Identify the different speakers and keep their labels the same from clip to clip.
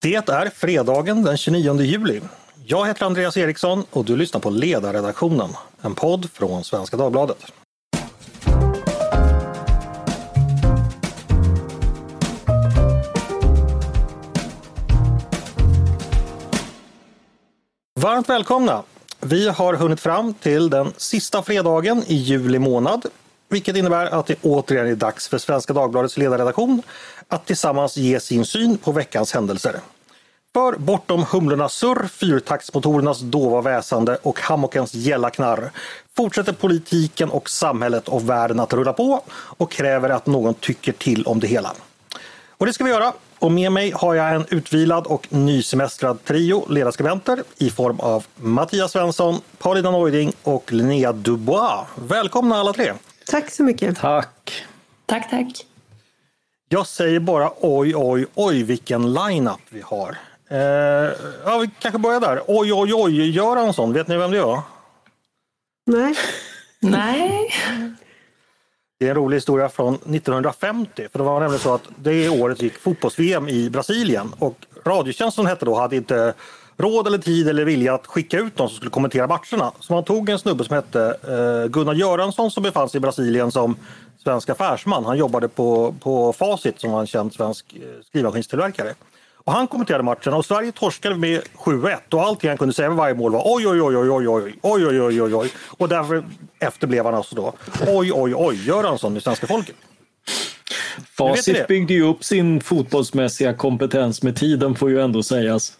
Speaker 1: Det är fredagen den 29 juli. Jag heter Andreas Eriksson och du lyssnar på Ledarredaktionen, en podd från Svenska Dagbladet. Varmt välkomna! Vi har hunnit fram till den sista fredagen i juli månad, vilket innebär att det återigen är dags för Svenska Dagbladets ledarredaktion att tillsammans ge sin syn på veckans händelser. För bortom humlornas surr, fyrtaktsmotorernas dova väsande och hammockens gälla knarr fortsätter politiken och samhället och världen att rulla på och kräver att någon tycker till om det hela. Och det ska vi göra. Och med mig har jag en utvilad och nysemestrad trio ledarskribenter i form av Mattias Svensson, Paulina Neuding och Linnea Dubois. Välkomna alla tre!
Speaker 2: Tack så mycket.
Speaker 3: Tack.
Speaker 4: Tack, tack.
Speaker 1: Jag säger bara oj, oj, oj vilken line-up vi har. Eh, ja, vi kanske börjar där. Oj, oj, oj, Göransson, vet ni vem det är?
Speaker 2: Nej.
Speaker 4: Nej.
Speaker 1: Det är en rolig historia från 1950. För det var nämligen så att det året gick fotbolls-VM i Brasilien och Radiotjänsten hette då hade inte råd eller tid eller vilja att skicka ut någon som skulle kommentera matcherna. Så man tog en snubbe som hette eh, Gunnar Göransson som befann sig i Brasilien som svensk affärsman. Han jobbade på, på Facit som var en känd svensk eh, skrivmaskinstillverkare. Och han kommenterade matchen och Sverige torskade med 7-1 och allting han kunde säga vid varje mål var oj, oj, oj, oj, oj, oj, oj, oj, oj, oj, oj. Och därför efter blev han alltså då oj, oj, oj, Göransson i svenska folket.
Speaker 3: Facit byggde ju upp sin fotbollsmässiga kompetens med tiden får ju ändå sägas.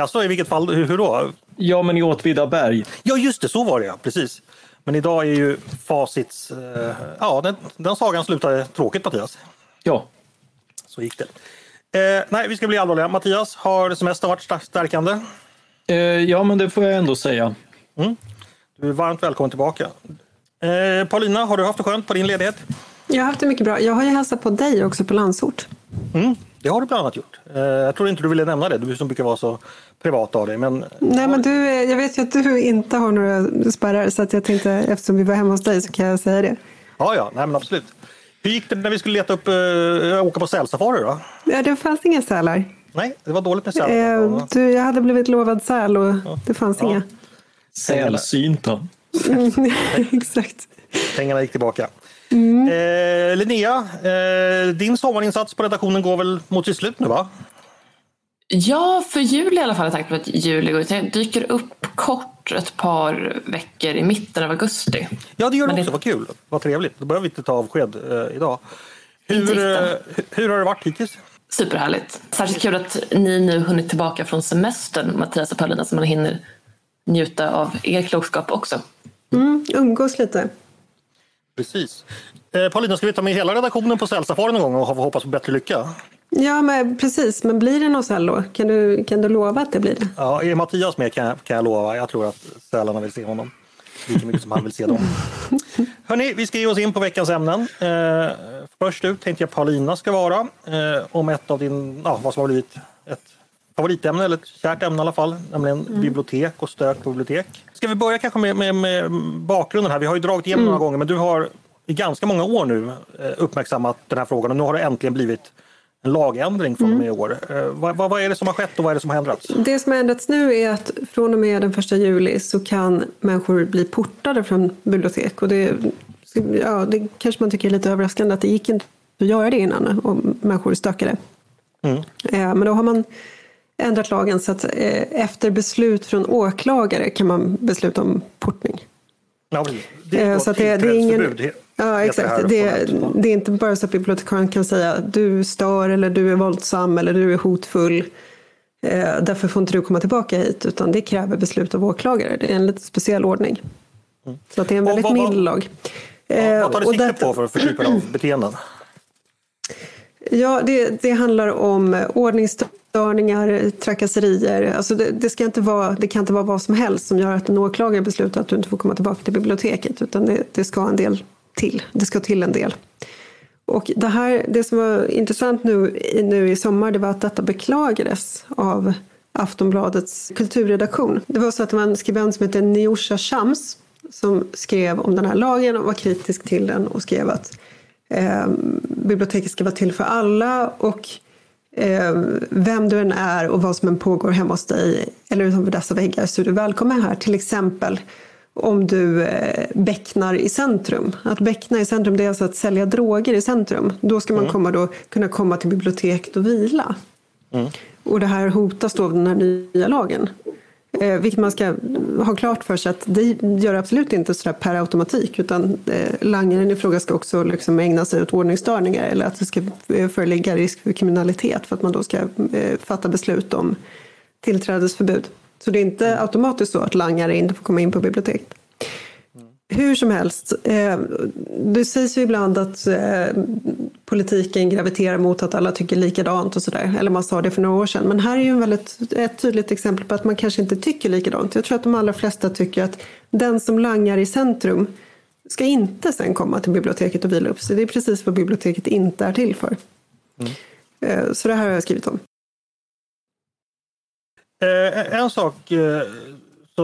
Speaker 1: Alltså i vilket fall, hur, hur då?
Speaker 3: Ja, men i Åtvidaberg.
Speaker 1: Ja, just det, så var det ja, precis. Men idag är ju facits, eh, ja den, den sagan slutade tråkigt Mattias.
Speaker 3: Ja.
Speaker 1: Så gick det. Eh, nej, vi ska bli allvarliga. Mattias, har semestern varit stärkande?
Speaker 3: Eh, ja, men det får jag ändå säga.
Speaker 1: Du är varmt välkommen tillbaka. Eh, Paulina, har du haft det skönt på din ledighet?
Speaker 2: Jag har haft det mycket bra. Jag har ju hälsat på dig också på Landsort.
Speaker 1: Mm, det har du bland annat gjort. Eh, jag tror inte du ville nämna det, du som brukar vara så privat av dig. Men
Speaker 2: Nej, men du, eh, jag vet ju att du inte har några spärrar så att jag tänkte eftersom vi var hemma hos dig så kan jag säga det.
Speaker 1: ja, ja, nej, men absolut. Hur gick det när vi skulle leta upp, eh, åka på sälsafari då?
Speaker 2: Ja, det fanns inga sälar.
Speaker 1: Nej, det var dåligt med
Speaker 2: Eh,
Speaker 1: sälar.
Speaker 2: du, jag hade blivit lovad säl och det fanns
Speaker 1: Ja.
Speaker 2: inga.
Speaker 3: Sälsynta.
Speaker 2: Exakt.
Speaker 1: Pengarna gick tillbaka. Eh, Linnea, eh, din sommarinsats på redaktionen går väl mot sitt slut nu va?
Speaker 4: Ja, för juli i alla fall. Tänkt på att juli går ut. Jag dyker upp kort ett par veckor i mitten av augusti.
Speaker 1: Ja, det gör
Speaker 4: Men
Speaker 1: det
Speaker 4: det-
Speaker 1: också. Vad kul. Vad trevligt. Då behöver vi inte ta avsked eh, idag. Hur, eh, hur har det varit hittills?
Speaker 4: Superhärligt. Särskilt kul att ni nu hunnit tillbaka från semestern, Mattias och Paulina, så man hinner njuta av er klokskap också.
Speaker 2: Mm, umgås lite.
Speaker 1: Precis. Eh, Paulina, ska vi ta med hela redaktionen på sälsafari någon gång och ho- hoppas på bättre lycka?
Speaker 2: Ja, men precis. Men blir det någon säl då? Kan du, kan du lova att det blir det?
Speaker 1: Ja, är Mattias med kan jag, kan jag lova. Jag tror att sälarna vill se honom lika mycket som han vill se dem. Hörni, vi ska ge oss in på veckans ämnen. Eh, först ut tänkte jag Paulina ska vara eh, om ett av din, ja, vad som har blivit ett favoritämne eller ett kärt ämne i alla fall, nämligen bibliotek och stök på bibliotek. Ska vi börja kanske med, med, med bakgrunden här? Vi har ju dragit igenom några gånger, men du har i ganska många år nu eh, uppmärksammat den här frågan och nu har det äntligen blivit en lagändring från och med i år. Eh, vad, vad, vad är det som har skett och vad är det som har ändrats?
Speaker 2: Det som har ändrats nu är att från och med den första juli så kan människor bli portade från bibliotek. Och det, ja, det kanske man tycker är lite överraskande att det gick inte att göra det innan om människor stökade.
Speaker 1: Mm.
Speaker 2: Eh, Men då har man ändrat lagen så att eh, efter beslut från åklagare kan man besluta om portning.
Speaker 1: Ja, det
Speaker 2: Eh,
Speaker 1: är
Speaker 2: Så att det, det är ingen... Ja, exakt. Det, är inte bara så att bibliotekarien kan säga du stör eller du är våldsam eller du är hotfull. Eh, därför får inte du komma tillbaka hit. Utan det kräver beslut av åklagare. Det är en lite speciell ordning. Så att det är en
Speaker 1: Mm.
Speaker 2: Väldigt mild lag. Eh,
Speaker 1: vad tar det sikte på för, för typer av beteenden?
Speaker 2: Ja, det, det handlar om ordningsstörningar, trakasserier. Alltså det, det, ska inte vara, det kan inte vara vad som helst som gör att en åklagare beslutar att du inte får komma tillbaka till biblioteket. Utan det, det ska en del till. Det ska till en del. Och det, här, det som var intressant nu, i- nu i sommar det var att detta beklagades av Aftonbladets kulturredaktion. Det var så att det var en skribent som hette Niosha Shams som skrev om den här lagen och var kritisk till den och skrev att eh, biblioteket ska vara till för alla och eh, vem du än är och vad som än pågår hemma hos dig eller utanför dessa väggar så är du välkommen här. Till exempel om du eh, becknar i centrum. Att beckna i centrum det är alltså att sälja droger i centrum. Då ska man mm. komma då, kunna komma till biblioteket och vila. Mm. Och det här hotas då av den här nya lagen. Eh, vilket man ska ha klart för sig att det gör absolut inte sådär per automatik utan eh, langaren i fråga ska också liksom ägna sig åt ordningsstörningar eller att det ska eh, föreligga risk för kriminalitet för att man då ska eh, fatta beslut om tillträdesförbud. Så det är inte automatiskt så att langare inte får komma in på biblioteket. Hur som helst, eh, det sägs ju ibland att eh, politiken graviterar mot att alla tycker likadant och sådär. Eller man sa det för några år sedan. Men här är ju en väldigt, ett tydligt exempel på att man kanske inte tycker likadant. Jag tror att de allra flesta tycker att den som langar i centrum ska inte sen komma till biblioteket och vila upp sig. Det är precis vad biblioteket inte är till för. Mm. Eh, så det här har jag skrivit om.
Speaker 1: Eh, en sak eh,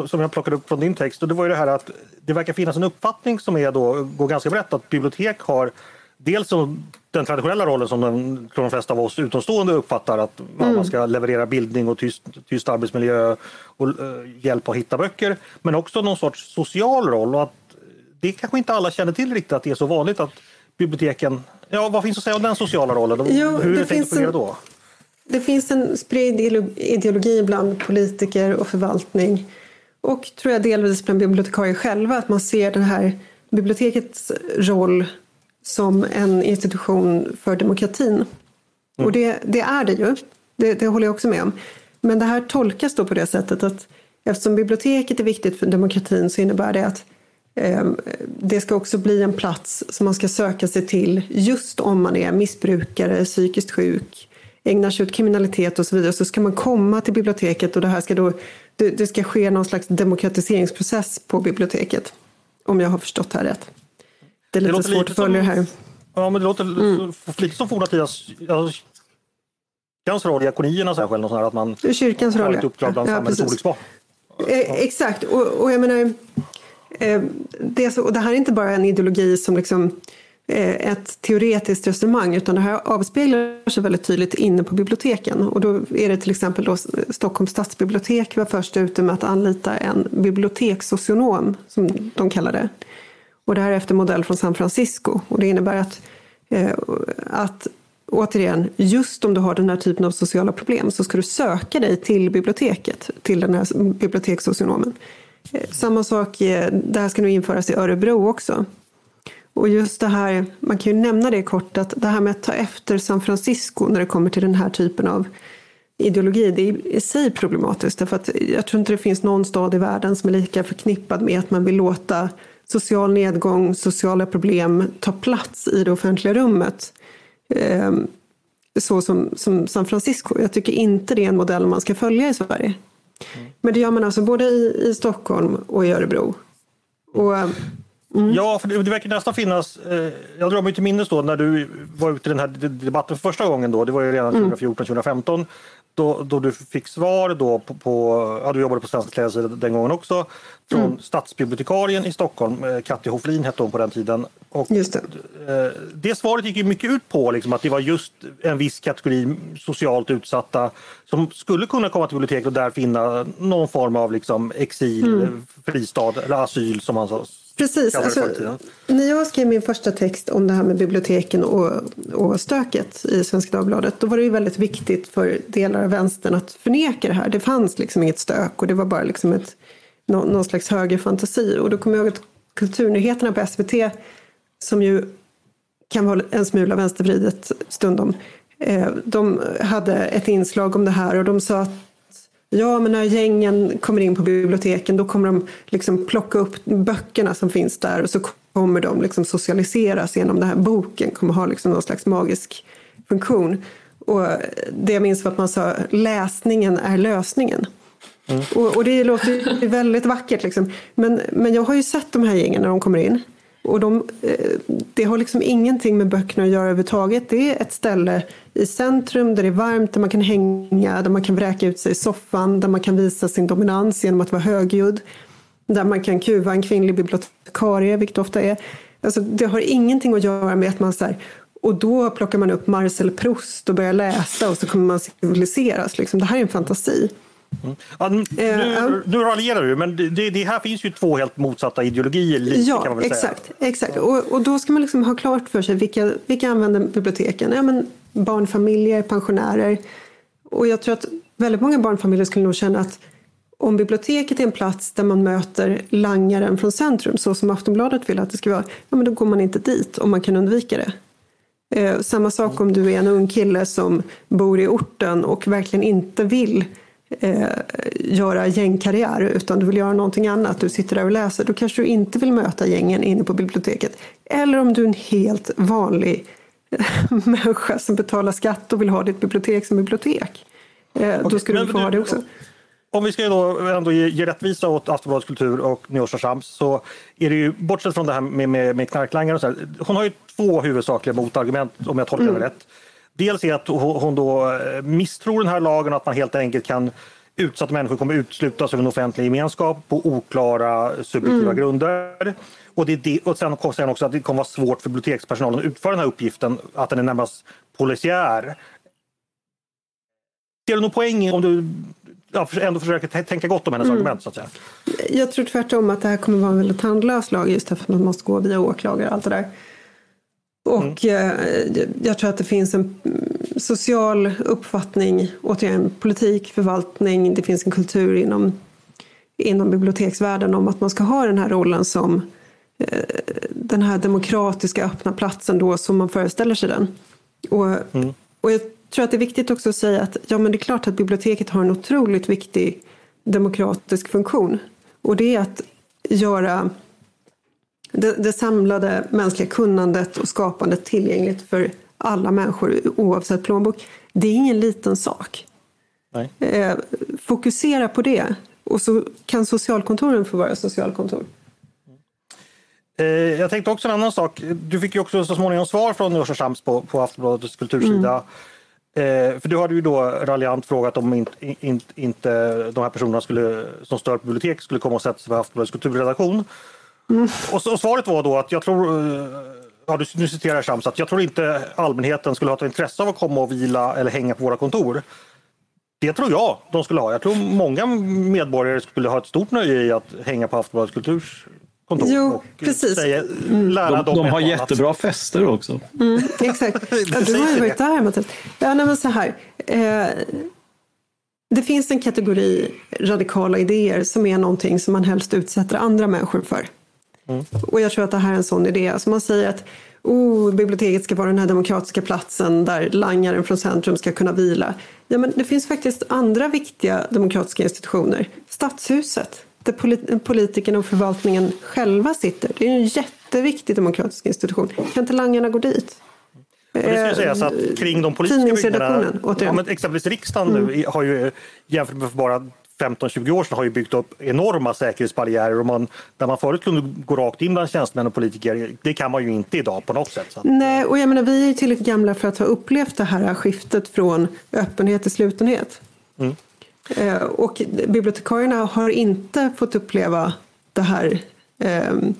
Speaker 1: som jag plockade upp från din text och det var ju det här att det verkar finnas en uppfattning som är då, går ganska brett att bibliotek har dels den traditionella rollen som de, de flesta av oss utomstående uppfattar att mm. man ska leverera bildning och tyst, tyst arbetsmiljö och uh, hjälp att hitta böcker. Men också någon sorts social roll och att det kanske inte alla känner till riktigt att det är så vanligt att biblioteken, ja vad finns att säga om den sociala rollen?
Speaker 2: Jo, Hur det att fungera då? Det finns en spridd ideologi bland politiker och förvaltning och tror jag delvis bland bibliotekarier själva att man ser det här bibliotekets roll som en institution för demokratin. Mm. Och det, det, är det ju, det, det håller jag också med om. Men det här tolkas då på det sättet att eftersom biblioteket är viktigt för demokratin så innebär det att eh, det ska också bli en plats som man ska söka sig till just om man är missbrukare, psykiskt sjuk, ägnar sig åt kriminalitet och så vidare så ska man komma till biblioteket och det här ska då det, det ska ske någon slags demokratiseringsprocess på biblioteket. Om jag har förstått det här rätt. Det är lite det svårt att följa här.
Speaker 1: Ja, men det låter mm. lite som forna tiders kyrkans roll, diakonierna särskilt, sånt här, att man
Speaker 2: kyrkans roll,
Speaker 1: har ett uppdrag bland ja, samhällets olycksbarn.
Speaker 2: Eh, exakt, och, och jag menar, eh, det, så, och det här är inte bara en ideologi som liksom Eh, ett teoretiskt resonemang utan det här avspeglar sig väldigt tydligt inne på biblioteken. Och då är det till exempel då Stockholms stadsbibliotek var först ute med att anlita en bibliotekssocionom som de kallar det. Och det här är efter modell från San Francisco och det innebär att, eh, att återigen, just om du har den här typen av sociala problem så ska du söka dig till biblioteket, till den här bibliotekssocionomen. Eh, samma sak, det här ska nu införas i Örebro också. Och just det här, man kan ju nämna det kort, att det här med att ta efter San Francisco när det kommer till den här typen av ideologi, det är i sig problematiskt. Därför att jag tror inte det finns någon stad i världen som är lika förknippad med att man vill låta social nedgång, sociala problem ta plats i det offentliga rummet. Ehm, så som, som San Francisco. Jag tycker inte det är en modell man ska följa i Sverige. Mm. Men det gör man alltså både i, i Stockholm och i Örebro. Och
Speaker 1: Mm. Ja, för det, det verkar nästan finnas... Eh, jag drar mig till minnes då när du var ute i den här debatten för första gången då. Det var ju redan 2014-2015. Mm. Då, då du fick svar då på, på ja, du jobbade på Svenska kläder den gången också, från mm. stadsbibliotekarien i Stockholm, eh, Katti Hoflin hette hon på den tiden. Och
Speaker 2: det.
Speaker 1: Eh, det svaret gick ju mycket ut på liksom, att det var just en viss kategori socialt utsatta som skulle kunna komma till biblioteket och där finna någon form av liksom, exil, mm. fristad eller asyl som man sa
Speaker 2: Precis. Alltså, när jag skrev min första text om det här med biblioteken och, och stöket i Svenska Dagbladet då var det ju väldigt viktigt för delar av vänstern att förneka det här. Det fanns liksom inget stök och det var bara liksom ett, någon, någon slags högerfantasi. Och då kommer jag ihåg att Kulturnyheterna på SVT som ju kan vara en smula vänstervridet stundom eh, de hade ett inslag om det här och de sa att Ja, men när gängen kommer in på biblioteken då kommer de liksom plocka upp böckerna som finns där och så kommer de liksom socialiseras genom den här boken, kommer ha liksom någon slags magisk funktion. Och det jag minns var att man sa läsningen är lösningen. Mm. Och, och, det låter ju väldigt vackert liksom. Men, men jag har ju sett de här gängen när de kommer in. Och de, eh, det har liksom ingenting med böckerna att göra överhuvudtaget. Det är ett ställe i centrum där det är varmt, där man kan hänga, där man kan vräka ut sig i soffan, där man kan visa sin dominans genom att vara högljudd. Där man kan kuva en kvinnlig bibliotekarie, vilket ofta är. Alltså, det har ingenting att göra med att man så här, Och då plockar man upp Marcel Proust och börjar läsa och så kommer man civiliseras. Liksom. Det här är en fantasi.
Speaker 1: Mm. Ja, nu, uh, nu raljerar du, men det, det, här finns ju två helt motsatta ideologier. Lite,
Speaker 2: ja,
Speaker 1: kan man väl
Speaker 2: exakt.
Speaker 1: Säga.
Speaker 2: exakt. Och, och då ska man liksom ha klart för sig vilka, vilka använder biblioteken? Ja, men barnfamiljer, pensionärer. Och jag tror att väldigt många barnfamiljer skulle nog känna att om biblioteket är en plats där man möter langaren från centrum, så som Aftonbladet vill att det ska vara, ja, men då går man inte dit om man kan undvika det. Eh, samma sak om du är en ung kille som bor i orten och verkligen inte vill eh, göra gängkarriär utan du vill göra någonting annat, du sitter där och läser, då kanske du inte vill möta gängen inne på biblioteket. Eller om du är en helt vanlig människa som betalar skatt och vill ha ditt bibliotek som bibliotek. Eh, då ska du få ha det också
Speaker 1: om vi ska då ändå ge, ge rättvisa åt Aftonbladets kultur och Nyårs Shams så är det ju, bortsett från det här med, med, med knarklangare och så här, hon har ju två huvudsakliga motargument om jag tolkar mm. det rätt. Dels är att hon då eh, misstror den här lagen och att man helt enkelt kan utsatta människor kommer uteslutas ur en offentlig gemenskap på oklara subjektiva mm. grunder. Och, det, det, och sen hon också att det kommer vara svårt för bibliotekspersonalen att utföra den här uppgiften, att den är närmast polisiär. Ser du någon poäng om du ja, ändå försöker tänka gott om hennes mm. argument. Så att säga.
Speaker 2: Jag tror tvärtom att det här kommer vara en väldigt tandlös lag just därför att man måste gå via åklagare och allt det där. Och mm. jag tror att det finns en social uppfattning, återigen politik, förvaltning, det finns en kultur inom, inom biblioteksvärlden om att man ska ha den här rollen som eh, den här demokratiska öppna platsen då som man föreställer sig den. Och, mm. och jag tror att det är viktigt också att säga att ja, men det är klart att biblioteket har en otroligt viktig demokratisk funktion. Och det är att göra det, det samlade mänskliga kunnandet och skapandet tillgängligt för alla människor oavsett plånbok. Det är ingen liten sak. Eh, fokusera på det och så kan socialkontoren få vara socialkontor.
Speaker 1: Eh, jag tänkte också en annan sak. Du fick ju också så småningom svar från Shams på, på Aftonbladets kultursida. Mm. Eh, för du hade ju då raljant frågat om inte, in, inte de här personerna skulle, som stör på bibliotek skulle komma och sätta sig på Aftonbladets kulturredaktion. Mm. Och, och, svaret var då att jag tror, eh, ja, du, nu citerar jag Shams, att jag tror inte allmänheten skulle ha ett intresse av att komma och vila eller hänga på våra kontor. Det tror jag de skulle ha. Jag tror många medborgare skulle ha ett stort nöje i att hänga på Aftonbladets kulturs kontor.
Speaker 2: Jo, precis. Säga,
Speaker 3: lära de, de har jättebra annat. fester också.
Speaker 2: Mm, exakt. Ja, du har ju varit där Mattias. Ja, nej, men så här. Eh, det finns en kategori radikala idéer som är någonting som man helst utsätter andra människor för. Mm. Och jag tror att det här är en sån idé. Alltså man säger att oh, biblioteket ska vara den här demokratiska platsen där langaren från centrum ska kunna vila. Ja, men det finns faktiskt andra viktiga demokratiska institutioner. Stadshuset, där politikerna och förvaltningen själva sitter. Det är en jätteviktig demokratisk institution. Kan inte langarna gå dit?
Speaker 1: det ska sägas att kring de politiska byggnaderna, ja, men exempelvis riksdagen mm. nu har ju jämfört med för bara 15-20 år sedan har ju byggt upp enorma säkerhetsbarriärer och man, där man förut kunde gå rakt in bland tjänstemän och politiker, det kan man ju inte idag på något sätt.
Speaker 2: Nej, och jag menar vi är tillräckligt gamla för att ha upplevt det här skiftet från öppenhet till slutenhet. Mm. Eh, och bibliotekarierna har inte fått uppleva det här, ehm,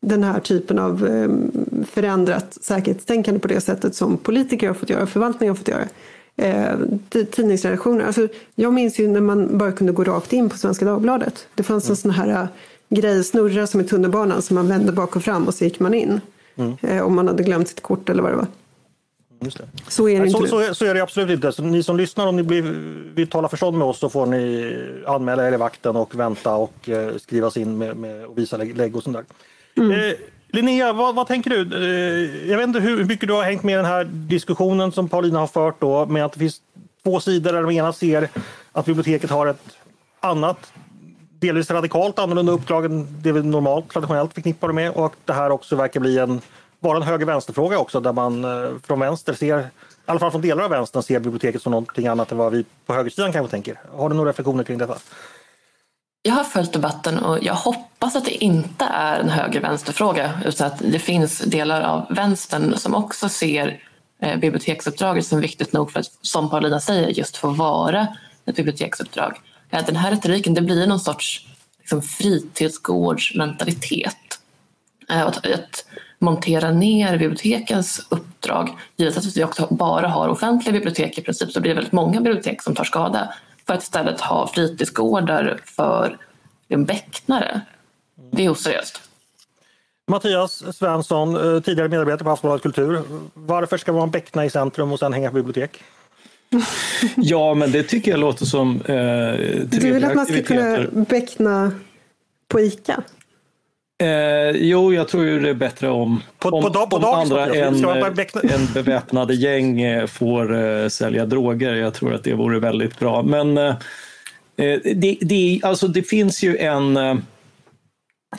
Speaker 2: den här typen av ehm, förändrat säkerhetstänkande på det sättet som politiker har fått göra, förvaltningen har fått göra. Eh, tidningsredaktioner. Alltså, jag minns ju när man bara kunde gå rakt in på Svenska Dagbladet. Det fanns en sån här eh, grej, snurra som i tunnelbanan som man vände bak och fram och så gick man in. Mm. Om man hade glömt sitt kort eller vad det var. Så är det
Speaker 1: inte.
Speaker 2: Så,
Speaker 1: så, så, är det absolut inte. Så ni som lyssnar, om ni blir, vill tala förstånd med oss så får ni anmäla er i vakten och vänta och eh, skrivas in med, med, och visa lägg och sånt där. Mm. Eh, Linnea, vad, vad, tänker du? Eh, jag vet inte hur mycket du har hängt med i den här diskussionen som Paulina har fört då med att det finns två sidor där de ena ser att biblioteket har ett annat delvis radikalt annorlunda uppdrag än det vi normalt traditionellt förknippar det med och det här också verkar bli en vara en höger-vänster-fråga också där man eh, från vänster ser, i alla fall från delar av vänstern, ser biblioteket som någonting annat än vad vi på högersidan kanske tänker. Har du några reflektioner kring detta?
Speaker 4: Jag har följt debatten och jag hoppas att det inte är en höger-vänster-fråga utan att det finns delar av vänstern som också ser eh, biblioteksuppdraget som viktigt nog för att, som Paulina säger, just få vara ett biblioteksuppdrag. Den här retoriken det blir någon sorts liksom, fritidsgårdsmentalitet. Eh, att, att montera ner bibliotekens uppdrag. Givet att vi också bara har offentliga bibliotek i princip så blir det väldigt många bibliotek som tar skada för att istället ha fritidsgårdar för becknare. Det är oseriöst.
Speaker 1: Mattias Svensson, eh, tidigare medarbetare på Aftonbladet Kultur. Varför ska man beckna i centrum och sen hänga på bibliotek?
Speaker 3: ja, men det tycker jag låter som eh,
Speaker 2: Du vill att man ska kunna beckna på ICA?
Speaker 3: Eh, jo, jag tror ju det är bättre om,
Speaker 1: på,
Speaker 3: om,
Speaker 1: på, på
Speaker 3: om andra än, än beväpnade gäng eh, får eh, sälja droger. Jag tror att det vore väldigt bra. Men eh, eh det, det, alltså, det finns ju en eh,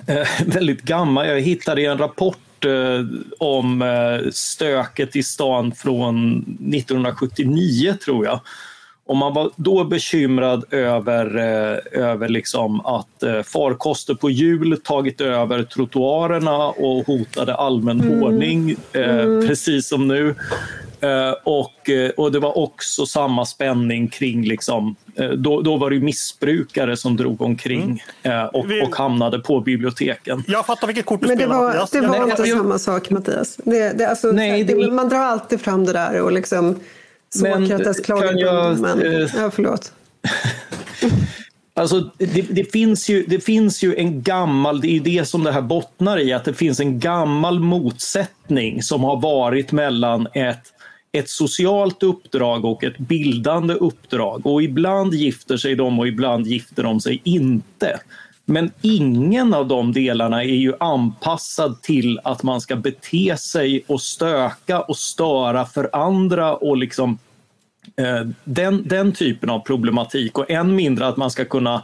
Speaker 3: väldigt gammal, jag hittade en rapport om stöket i stan från 1979 tror jag. Och man var då bekymrad över, eh, över liksom att eh, farkoster på hjul tagit över trottoarerna och hotade allmän mm. ordning, eh, mm. precis som nu. Och, och det var också samma spänning kring, liksom, då, då var det missbrukare som drog omkring mm. och, och hamnade på biblioteken.
Speaker 1: Jag fattar vilket kort du
Speaker 2: Men det
Speaker 1: spelar
Speaker 2: var, Mattias. Det var inte jag, samma sak Mattias. Det, det, alltså, Nej, det, man drar alltid fram det där och liksom Sokrates klagade jag, men, eh, ja, förlåt.
Speaker 3: Alltså, det, det, finns ju, det finns ju en gammal, det är det som det här bottnar i, att det finns en gammal motsättning som har varit mellan ett, ett socialt uppdrag och ett bildande uppdrag. Och ibland gifter sig de och ibland gifter de sig inte. Men ingen av de delarna är ju anpassad till att man ska bete sig och stöka och störa för andra och liksom den, den typen av problematik och än mindre att man ska kunna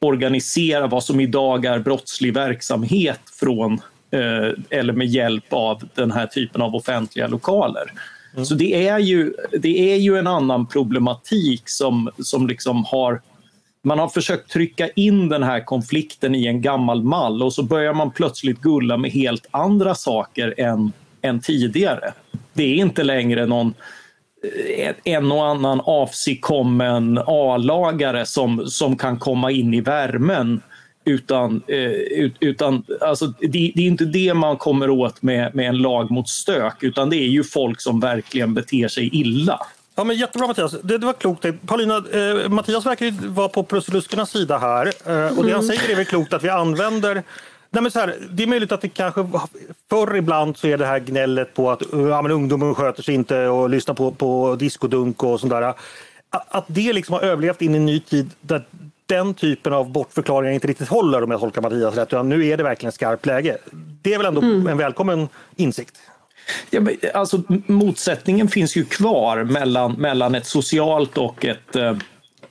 Speaker 3: organisera vad som idag är brottslig verksamhet från eh, eller med hjälp av den här typen av offentliga lokaler. Mm. Så det är, ju, det är ju en annan problematik som, som liksom har man har försökt trycka in den här konflikten i en gammal mall och så börjar man plötsligt gulla med helt andra saker än, än tidigare. Det är inte längre någon eh, en och annan avsigkommen A-lagare som, som kan komma in i värmen. Utan, eh, utan alltså, det, det, är inte det man kommer åt med, med en lag mot stök utan det är ju folk som verkligen beter sig illa.
Speaker 1: Ja, men jättebra Mattias, det, det var klokt. Paulina, eh, Mattias verkar ju vara på Prussiluskernas sida här eh, och det han mm. säger är väl klokt att vi använder Nej, men så här, det är möjligt att det kanske förr ibland så är det här gnället på att ja, men ungdomen sköter sig inte och lyssnar på, på diskodunk och sånt där. Att, att det liksom har överlevt in i en ny tid där den typen av bortförklaringar inte riktigt håller om jag tolkar Mattias rätt. Utan nu är det verkligen skarpt läge. Det är väl ändå mm. en välkommen insikt?
Speaker 3: Ja, alltså, motsättningen finns ju kvar mellan, mellan ett socialt och ett eh,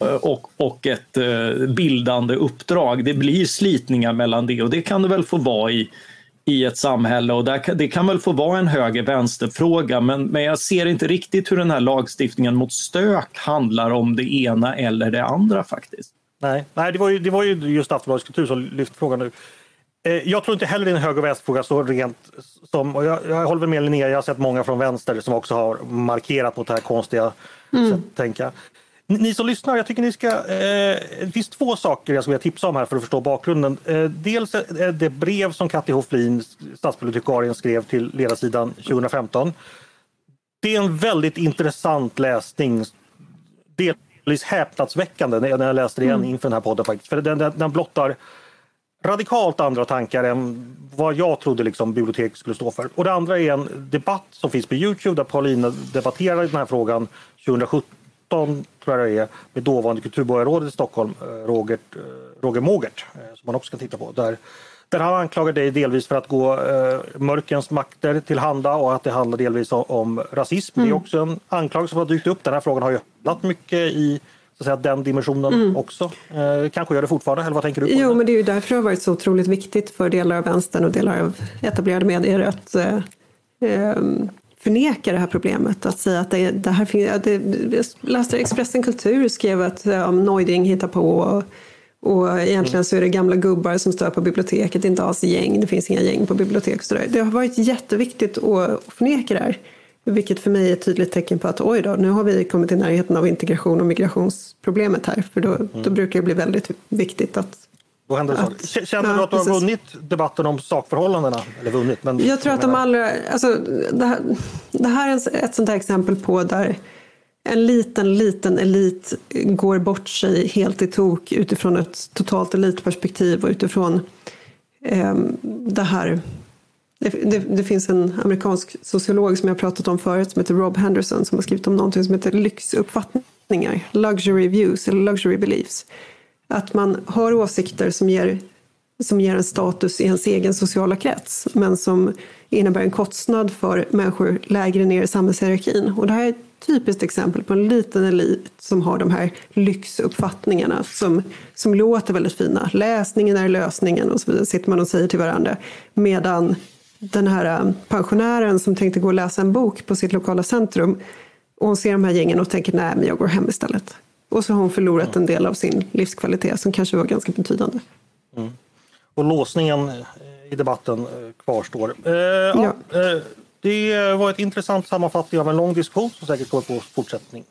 Speaker 3: och, och ett eh, bildande uppdrag. Det blir slitningar mellan det och det kan det väl få vara i, i ett samhälle och där, det kan väl få vara en höger-vänster-fråga men, men jag ser inte riktigt hur den här lagstiftningen mot stök handlar om det ena eller det andra faktiskt.
Speaker 1: Nej, Nej det, var ju, det var ju just Aftonbladets kultur som lyfte frågan nu. Eh, jag tror inte heller det är en höger och vänsterfråga så rent som, och jag, jag håller med Linnea, jag har sett många från vänster som också har markerat mot det här konstiga mm. sättet att tänka. Ni som lyssnar, jag tycker ni ska... Eh, det finns två saker jag skulle vilja tipsa om här för att förstå bakgrunden. Eh, dels det brev som Katti Hoflin, stadsbibliotekarien, skrev till ledarsidan 2015. Det är en väldigt intressant läsning. Delvis häpnadsväckande när jag läste det igen mm. inför den här podden faktiskt. För den, den, den blottar radikalt andra tankar än vad jag trodde liksom bibliotek skulle stå för. Och det andra är en debatt som finns på Youtube där Paulina debatterar den här frågan 2017 tror jag det är med dåvarande kulturborgarrådet i Stockholm, eh, Roger, eh, Roger Mogert, eh, som man också kan titta på. Där, där han anklagar dig delvis för att gå eh, mörkens makter tillhanda och att det handlar delvis om, om rasism. Mm. Det är mm. också en anklagelse som har dykt upp. Den här frågan har ju handlat mycket i så att säga, den dimensionen mm. också. Eh, kanske gör det fortfarande, eller vad tänker du? På
Speaker 2: jo, det? men det är ju därför det har varit så otroligt viktigt för delar av vänstern och delar av etablerade medier att eh, eh förneka det här problemet. Att säga att det, det här finns... Det, jag läste Expressen Kultur skrev att um, eh, Neuding hittar på och, och egentligen så är det gamla gubbar som står på biblioteket, inte alls gäng. Det finns inga gäng på bibliotek. Så det har varit jätteviktigt att förneka det här. Vilket för mig är ett tydligt tecken på att oj då, nu har vi kommit i närheten av integration och migrationsproblemet här. För då, mm. då brukar det bli väldigt viktigt att
Speaker 1: Då händer det
Speaker 2: Att-
Speaker 1: saker. Känner du att du har
Speaker 2: precis.
Speaker 1: vunnit debatten om sakförhållandena? Eller vunnit, men
Speaker 2: Jag tror att de allra, alltså, det, här, det här är ett sånt här exempel på där en liten, liten elit går bort sig helt i tok utifrån ett totalt elitperspektiv och utifrån eh, det här. Det, det, det finns en amerikansk sociolog som jag pratat om förut som heter Rob Henderson som har skrivit om någonting som heter lyxuppfattningar, luxury views eller luxury beliefs. Att man har åsikter som ger som ger en status i ens egen sociala krets men som innebär en kostnad för människor lägre ner i samhällshierarkin. Och det här är ett typiskt exempel på en liten elit som har de här lyxuppfattningarna som, som låter väldigt fina. Läsningen är lösningen och så vidare sitter man och säger till varandra. Medan den här eh, pensionären som tänkte gå och läsa en bok på sitt lokala centrum och hon ser de här gängen och tänker nej men jag går hem istället. Och så har hon förlorat en del av sin livskvalitet som kanske var ganska betydande.
Speaker 1: Och låsningen eh, i debatten eh, kvarstår. Eh, ja. eh, det var ett intressant sammanfattning av en lång diskussion som säkert kommer få fortsättning.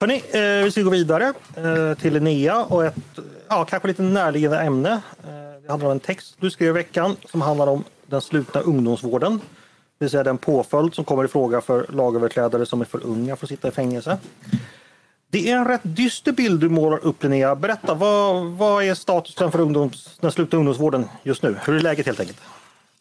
Speaker 1: Hörrni, eh, vi ska gå vidare eh, till Linnea och ett ja, kanske lite närliggande ämne. Det handlar om en text du skrev i veckan som handlar om den slutna ungdomsvården. Det vill säga den påföljd som kommer i fråga för lagöverträdare som är för unga för att sitta i fängelse. Det är en rätt dyster bild du målar upp Linnea. Berätta, vad, vad är statusen för ungdoms, den slutna ungdomsvården just nu? Hur är läget helt enkelt?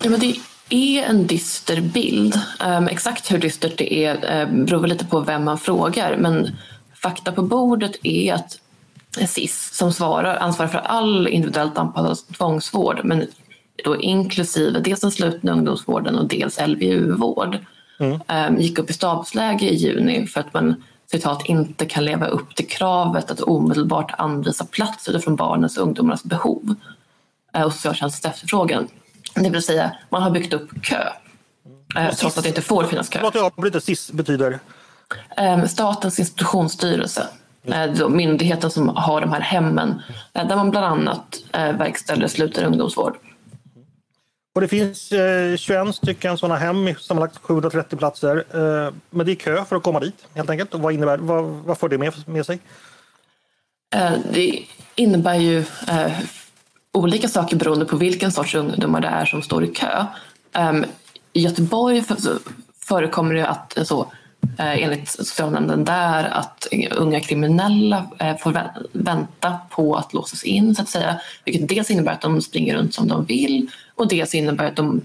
Speaker 4: Ja, men det är en dyster bild. Um, exakt hur dystert det är um, beror lite på vem man frågar. Men fakta på bordet är att SIS som svarar, ansvarar för all individuellt anpassad tvångsvård men då inklusive dels den slutna ungdomsvården och dels LVU-vård um, gick upp i stabsläge i juni för att man citat, inte kan leva upp till kravet att omedelbart anvisa plats utifrån barnens och ungdomarnas behov eh, och socialtjänstens efterfrågan. Det vill säga, man har byggt upp kö eh, trots att det inte får finnas kö.
Speaker 1: Jag avbryter. SIS betyder?
Speaker 4: Eh, Statens institutionsstyrelse, eh, myndigheten som har de här hemmen där man bland annat verkställer sluten ungdomsvård.
Speaker 1: Och det finns eh, 21 stycken sådana hem med sammanlagt 730 platser. Eh, men det är kö för att komma dit helt enkelt. Och vad, innebär, vad, vad får det med, med sig?
Speaker 4: Eh, Det innebär ju eh, olika saker beroende på vilken sorts ungdomar det är som står i kö. Ehm, I Göteborg så förekommer det att eh, så, eh, enligt socialnämnden där att unga kriminella eh, får vänta på att låsas in så att säga. Vilket dels innebär att de springer runt som de vill och dels innebär att de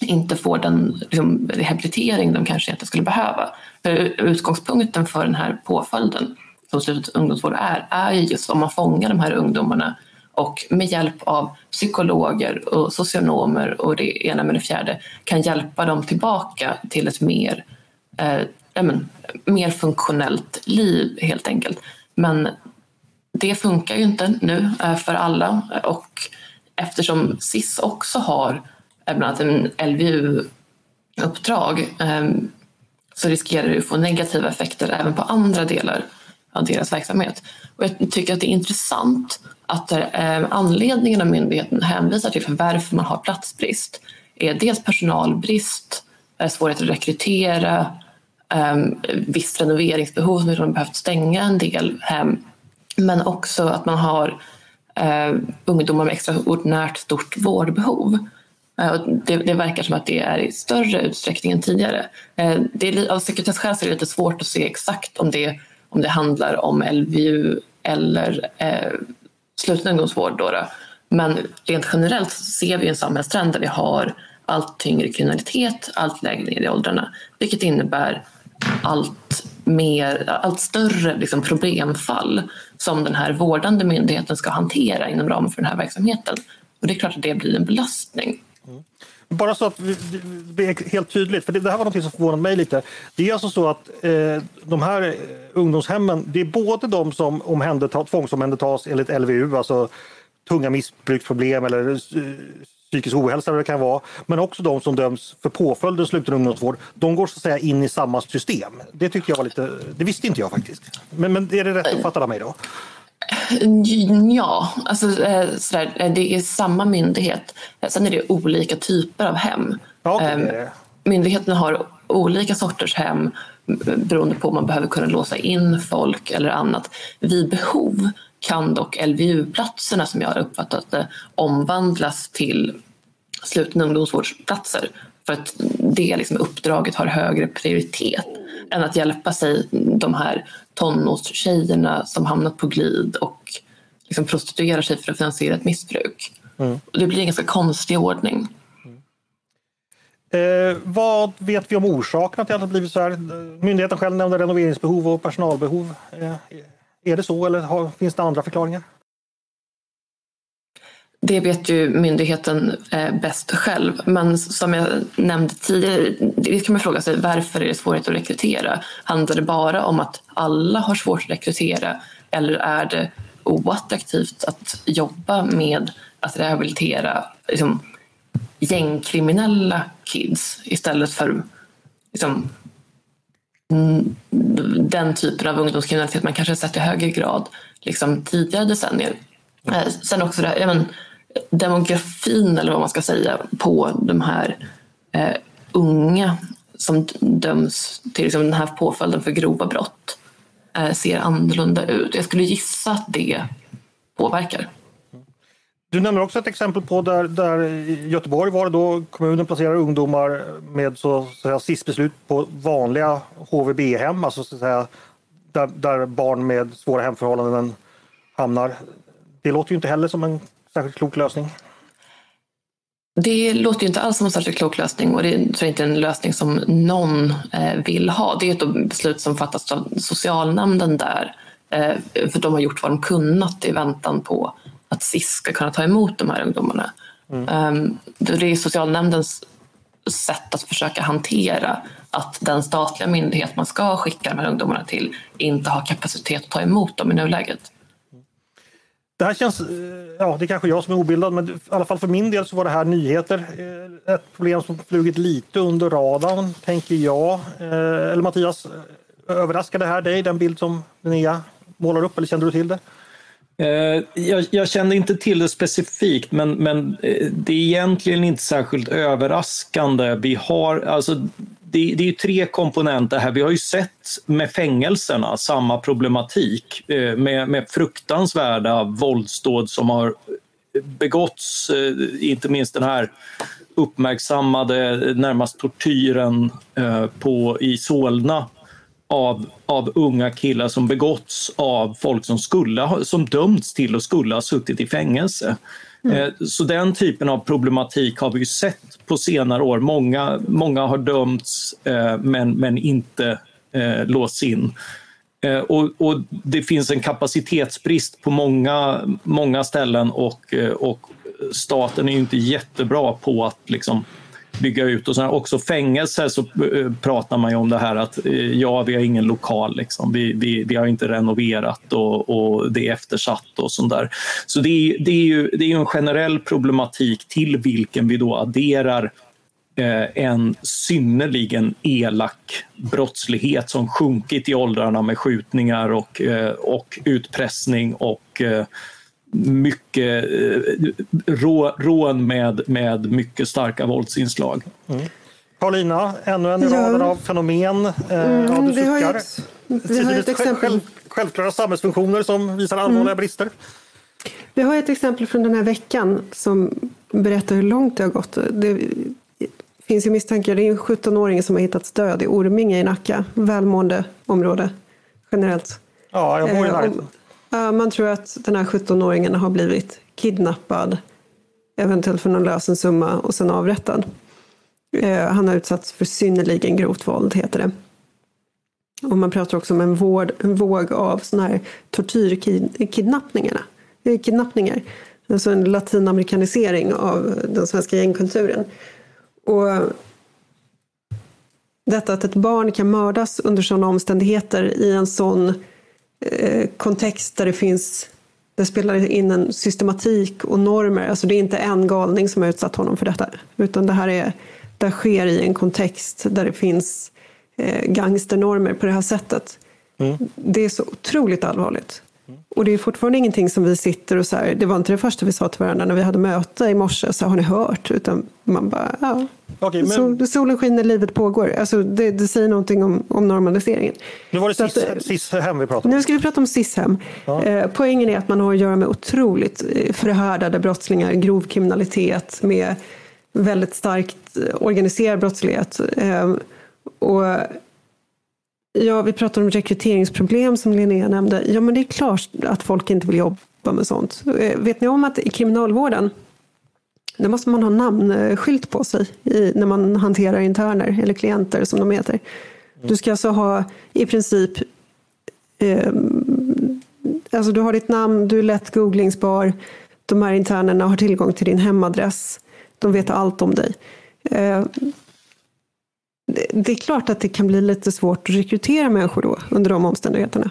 Speaker 4: inte får den liksom, rehabilitering de kanske inte skulle behöva. För utgångspunkten för den här påföljden som sluten ungdomsvård är, är ju just om man fångar de här ungdomarna och med hjälp av psykologer och socionomer och det ena med det fjärde kan hjälpa dem tillbaka till ett mer, eh, men, mer funktionellt liv helt enkelt. Men det funkar ju inte nu eh, för alla och eftersom SIS också har eh, bland annat en LVU-uppdrag ehm, så riskerar det att få negativa effekter även på andra delar av deras verksamhet. Och jag tycker att det är intressant att eh, anledningen av myndigheten hänvisar till för varför man har platsbrist är dels personalbrist, eh, svårighet svårigheter att rekrytera, ehm, visst renoveringsbehov som har behövt stänga en del hem men också att man har eh, ungdomar med extraordinärt stort vårdbehov. Eh, det, det verkar som att det är i större utsträckning än tidigare. Eh, det är, av sekretesskäl så är det lite svårt att se exakt om det, om det handlar om LVU eller eh, sluten ungdomsvård. Då, då. Men rent generellt så ser vi en samhällstrend där vi har allt tyngre kriminalitet, allt lägre ner i åldrarna. Vilket innebär allt, mer, allt större liksom, problemfall som den här vårdande myndigheten ska hantera inom ramen för den här verksamheten. Och det är klart att det blir en belastning. Mm.
Speaker 1: Bara så att det blir helt tydligt, för det det här var något som förvånade mig lite. Det är alltså så att eh, de här eh, ungdomshemmen, det är både de som omhändertas, tvångsomhändertas enligt LVU, alltså tunga missbruksproblem eller eh, psykisk ohälsa det kan vara, men också de som döms för påföljden sluten ungdomsvård. De går så att säga in i samma system. Det tyckte jag var lite, det visste inte jag faktiskt. Men, men är det rätt uppfattat av mig då?
Speaker 4: Ja, alltså, eh, sådär, eh, det är samma myndighet. Sen är det olika typer av hem.
Speaker 1: Ja, okej,
Speaker 4: Ehm. Myndigheterna har olika sorters hem beroende på om man behöver kunna låsa in folk eller annat. Vid behov kan dock LVU-platserna, som jag har uppfattat det, omvandlas till slutna ungdomsvårdsplatser för att det liksom uppdraget har högre prioritet än att hjälpa sig de här tonårstjejerna som hamnat på glid och liksom prostituerar sig för att finansiera ett missbruk. Mm. Det blir en ganska konstig ordning.
Speaker 1: Eh, vad vet vi om orsakerna till att det blivit så här? Myndigheten själv nämnde renoveringsbehov och personalbehov. Eh, är det så eller har, finns det andra förklaringar?
Speaker 4: Det vet ju myndigheten eh, bäst själv. Men som jag nämnde tidigare, det kan man fråga sig varför är det svårt att rekrytera? Handlar det bara om att alla har svårt att rekrytera eller är det oattraktivt att jobba med att rehabilitera liksom, gängkriminella kids istället för liksom, den typen av ungdomskriminalitet man kanske sett i högre grad liksom, tidigare decennier. Eh, sen också det här, men, demografin eller vad man ska säga på de här eh, unga som döms till liksom, den här påföljden för grova brott eh, ser annorlunda ut. Jag skulle gissa att det påverkar.
Speaker 1: Du nämner också ett exempel på där, där i Göteborg var det då kommunen placerar ungdomar med så, så säga, SIS-beslut på vanliga HVB-hem, alltså så säga, där, där, barn med svåra hemförhållanden hamnar. Det låter ju inte heller som en särskilt klok lösning.
Speaker 4: Det låter ju inte alls som en särskilt klok lösning och det är inte en lösning som någon eh, vill ha. Det är ett beslut som fattas av socialnämnden där. Eh, för de har gjort vad de kunnat i väntan på att SIS ska kunna ta emot de här ungdomarna. Mm. Ehm, det är socialnämndens sätt att försöka hantera att den statliga myndighet man ska skicka de här ungdomarna till inte har kapacitet att ta emot dem i nuläget.
Speaker 1: Det här känns, eh, ja det är kanske jag som är obildad men i alla fall för min del så var det här nyheter. Eh, ett problem som flugit lite under radarn tänker jag. Eh, eller Mattias, överraskade det här dig den bild som Linnea målar upp eller kände du till det?
Speaker 3: Eh, jag, jag, kände inte till det specifikt men, men eh, det är egentligen inte särskilt överraskande. Vi har, alltså, det, det är tre komponenter här. Vi har ju sett med fängelserna samma problematik eh, med, med fruktansvärda våldsdåd som har begåtts, inte minst den här uppmärksammade närmast tortyren på, i Solna av, av unga killar som begåtts av folk som, skulle, som dömts till och skulle ha suttit i fängelse. Mm. Eh, så den typen av problematik har vi ju sett på senare år. Många, många har dömts eh, men, men inte eh, låsts in. Och, och, det finns en kapacitetsbrist på många, många ställen och, och staten är inte jättebra på att liksom bygga ut. Och sen också fängelser så eh, pratar man ju om det här att eh, ja, vi har ingen lokal, liksom. vi, vi, vi har inte renoverat och, och det är eftersatt och sånt där. Så det är, det är ju det är en generell problematik till vilken vi då adderar eh, en synnerligen elak brottslighet som sjunkit i åldrarna med skjutningar och, och utpressning och mycket eh, rå, rån med, med mycket starka våldsinslag. Mm.
Speaker 1: Paulina, ännu en i raden av fenomen. Eh, mm, ja, du suckar. Ett, vi har ett exempel. Själv, självklara samhällsfunktioner som visar allvarliga mm. brister.
Speaker 2: Vi har ett exempel från den här veckan som berättar hur långt det har gått. Det finns ju misstankar. Det är en 17-åring som har hittats död i Orminge i Nacka. Välmående område generellt.
Speaker 1: Ja, jag bor i eh, närheten.
Speaker 2: Man tror att den här 17-åringen har blivit kidnappad, eventuellt för någon lösen summa och sen avrättad. Eh, han har utsatts för synnerligen grovt våld, heter det. Och man pratar också om en, vård, en våg av såna här tortyrkidnappningar. Kidnappningar. Alltså en latinamerikanisering av den svenska gängkulturen. Och detta att ett barn kan mördas under sådana omständigheter i en sån kontext där det finns det spelar in en systematik och normer. Alltså det är inte en galning som har utsatt honom för detta. Utan det här är, det sker i en kontext där det finns eh, gangsternormer på det här sättet. Mm. Det är så otroligt allvarligt. Och det är fortfarande ingenting som vi sitter och så här, det var inte det första vi sa till varandra när vi hade möte i morse, så har ni hört? Utan man bara, ja,
Speaker 1: okay, men...
Speaker 2: Sol, solen skiner, livet pågår. Alltså, det, det säger någonting om, om normaliseringen.
Speaker 1: Nu var det SIS, SIS-hem vi pratade om.
Speaker 2: Nu ska vi prata om SIS-hem. Ja. Eh, poängen är att man har att göra med otroligt eh, förhärdade brottslingar, grov kriminalitet med väldigt starkt organiserad brottslighet. Eh, och Ja, vi pratar om rekryteringsproblem som Linnea nämnde. Ja, men det är klart att folk inte vill jobba med sånt. Eh, vet ni om att i kriminalvården, där måste man ha namnskylt på sig i, när man hanterar interner eller klienter som de heter. Du ska alltså ha i princip eh, Alltså du har ditt namn, du är lätt googlingsbar. De här internerna har tillgång till din hemadress. De vet allt om dig. Eh, det är klart att det kan bli lite svårt att rekrytera människor då under de omständigheterna.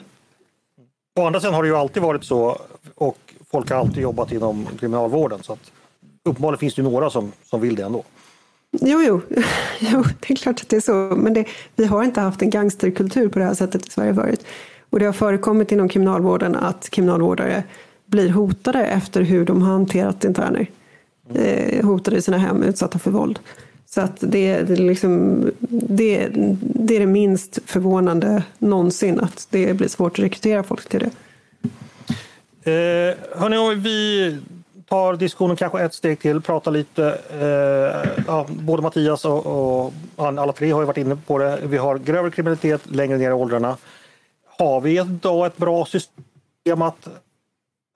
Speaker 1: Å andra sidan har det ju alltid varit så och folk har alltid jobbat inom kriminalvården så att uppenbarligen finns det några som, som vill det ändå.
Speaker 2: Jo, jo. jo, det är klart att det är så. Men det, vi har inte haft en gangsterkultur på det här sättet i Sverige förut. Och det har förekommit inom kriminalvården att kriminalvårdare blir hotade efter hur de har hanterat interner. Eh, hotade i sina hem, utsatta för våld. Så att det, det, liksom, det, det är det minst förvånande någonsin att det blir svårt att rekrytera folk till det.
Speaker 1: Eh, hörni, vi tar diskussionen kanske ett steg till, pratar lite. Eh, ja, både Mattias och, och, alla tre har ju varit inne på det. Vi har grövre kriminalitet längre ner i åldrarna. Har vi idag ett bra system att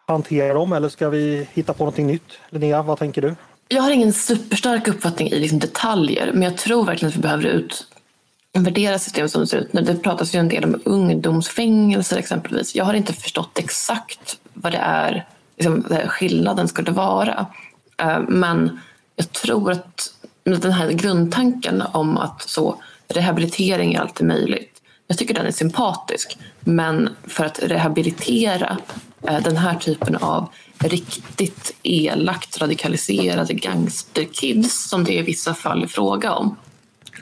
Speaker 1: hantera dem eller ska vi hitta på någonting nytt? Linnea, vad tänker du?
Speaker 4: Jag har ingen superstark uppfattning i liksom detaljer men jag tror verkligen att vi behöver utvärdera systemet som det ser ut. nu. Det pratas ju en del om ungdomsfängelser exempelvis. Jag har inte förstått exakt vad det är liksom, skillnaden skulle vara. Eh, men jag tror att den här grundtanken om att så, rehabilitering är alltid möjligt. Jag tycker den är sympatisk. Men för att rehabilitera eh, den här typen av riktigt elakt radikaliserade gangsterkids som det i vissa fall är fråga om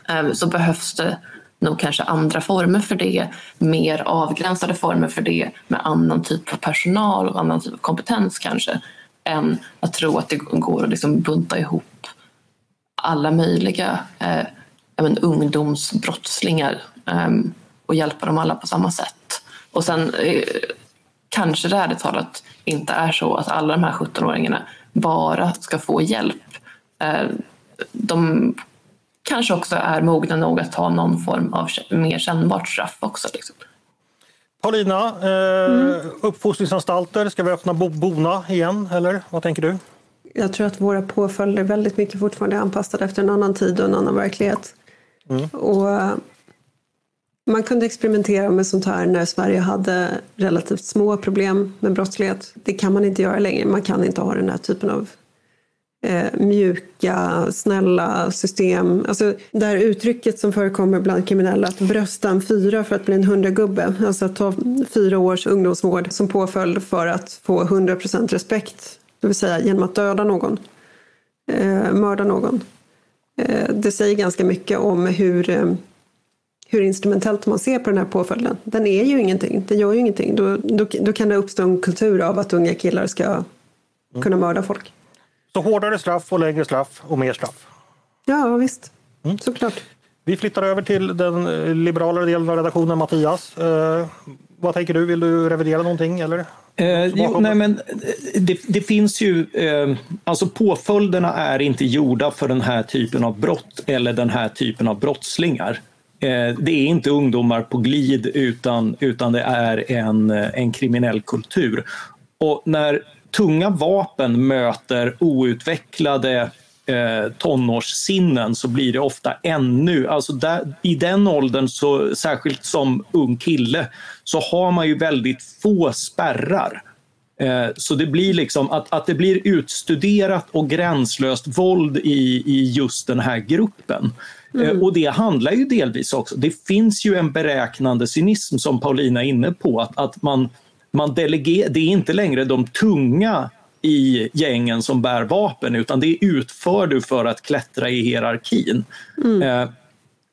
Speaker 4: eh, så behövs det nog kanske andra former för det, mer avgränsade former för det med annan typ av personal och annan typ av kompetens kanske än att tro att det går att liksom bunta ihop alla möjliga eh, men, ungdomsbrottslingar eh, och hjälpa dem alla på samma sätt. Och sen eh, kanske det ärligt talat inte är så att alla de här 17-åringarna bara ska få hjälp. Eh, de kanske också är mogna nog att ta någon form av mer kännbart straff också. Liksom.
Speaker 1: Paulina, eh, mm. uppfostringsanstalter, ska vi öppna Bona igen eller vad tänker du?
Speaker 2: Jag tror att våra påföljder väldigt mycket fortfarande är anpassade efter en annan tid och en annan verklighet. Mm. Och man kunde experimentera med sånt här när Sverige hade relativt små problem med brottslighet. Det kan man inte göra längre. Man kan inte ha den här typen av eh, mjuka, snälla system. Alltså det här uttrycket som förekommer bland kriminella, att brösta en fyra för att bli en hundragubbe. Alltså att ta fyra års ungdomsvård som påföljd för att få 100% respekt. Det vill säga genom att döda någon, eh, mörda någon. Eh, det säger ganska mycket om hur eh, hur instrumentellt man ser på den här påföljden. Den är ju ingenting, den gör ju ingenting. Då, då, då kan det uppstå en kultur av att unga killar ska mm. kunna mörda folk.
Speaker 1: Så hårdare straff och längre straff och mer straff?
Speaker 2: Ja, visst. Mm. Såklart.
Speaker 1: Vi flyttar över till den eh, liberalare delen av redaktionen, Mattias. Eh, vad tänker du? Vill du revidera någonting? Eller?
Speaker 3: Eh, jo, nej, men eh, det, det finns ju, eh, alltså påföljderna är inte gjorda för den här typen av brott eller den här typen av brottslingar. Eh, det är inte ungdomar på glid utan, utan det är en, eh, en kriminell kultur. Och när tunga vapen möter outvecklade eh, tonårssinnen så blir det ofta ännu, alltså där, i den åldern, så, särskilt som ung kille, så har man ju väldigt få spärrar. Eh, så det blir liksom att, att det blir utstuderat och gränslöst våld i, i just den här gruppen. Eh, mm. Och det handlar ju delvis också, det finns ju en beräknande cynism som Paulina är inne på, att, att man, man delegerar, det är inte längre de tunga i gängen som bär vapen utan det utför du för att klättra i hierarkin. Mm. Eh,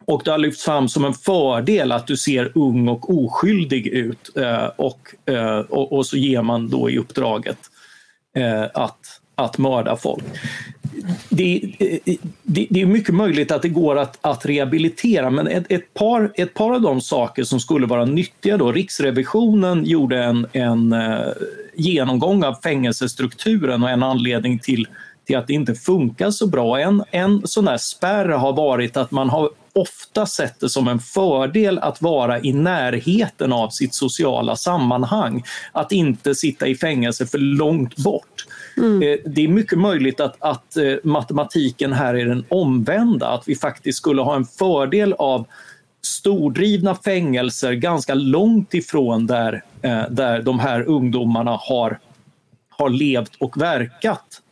Speaker 3: och det har lyfts fram som en fördel att du ser ung och oskyldig ut eh, och, eh, och, och, så ger man då i uppdraget eh, att att mörda folk. Det, det, det, är mycket möjligt att det går att, att rehabilitera men ett, ett, par, ett par av de saker som skulle vara nyttiga då, Riksrevisionen gjorde en, en eh, genomgång av fängelsestrukturen och en anledning till, till att det inte funkar så bra. En, en sån där spärr har varit att man har ofta sett det som en fördel att vara i närheten av sitt sociala sammanhang. Att inte sitta i fängelse för långt bort. Mm. Eh, det är mycket möjligt att, att eh, matematiken här är den omvända, att vi faktiskt skulle ha en fördel av stordrivna fängelser ganska långt ifrån där, eh, där de här ungdomarna har har levt och verkat.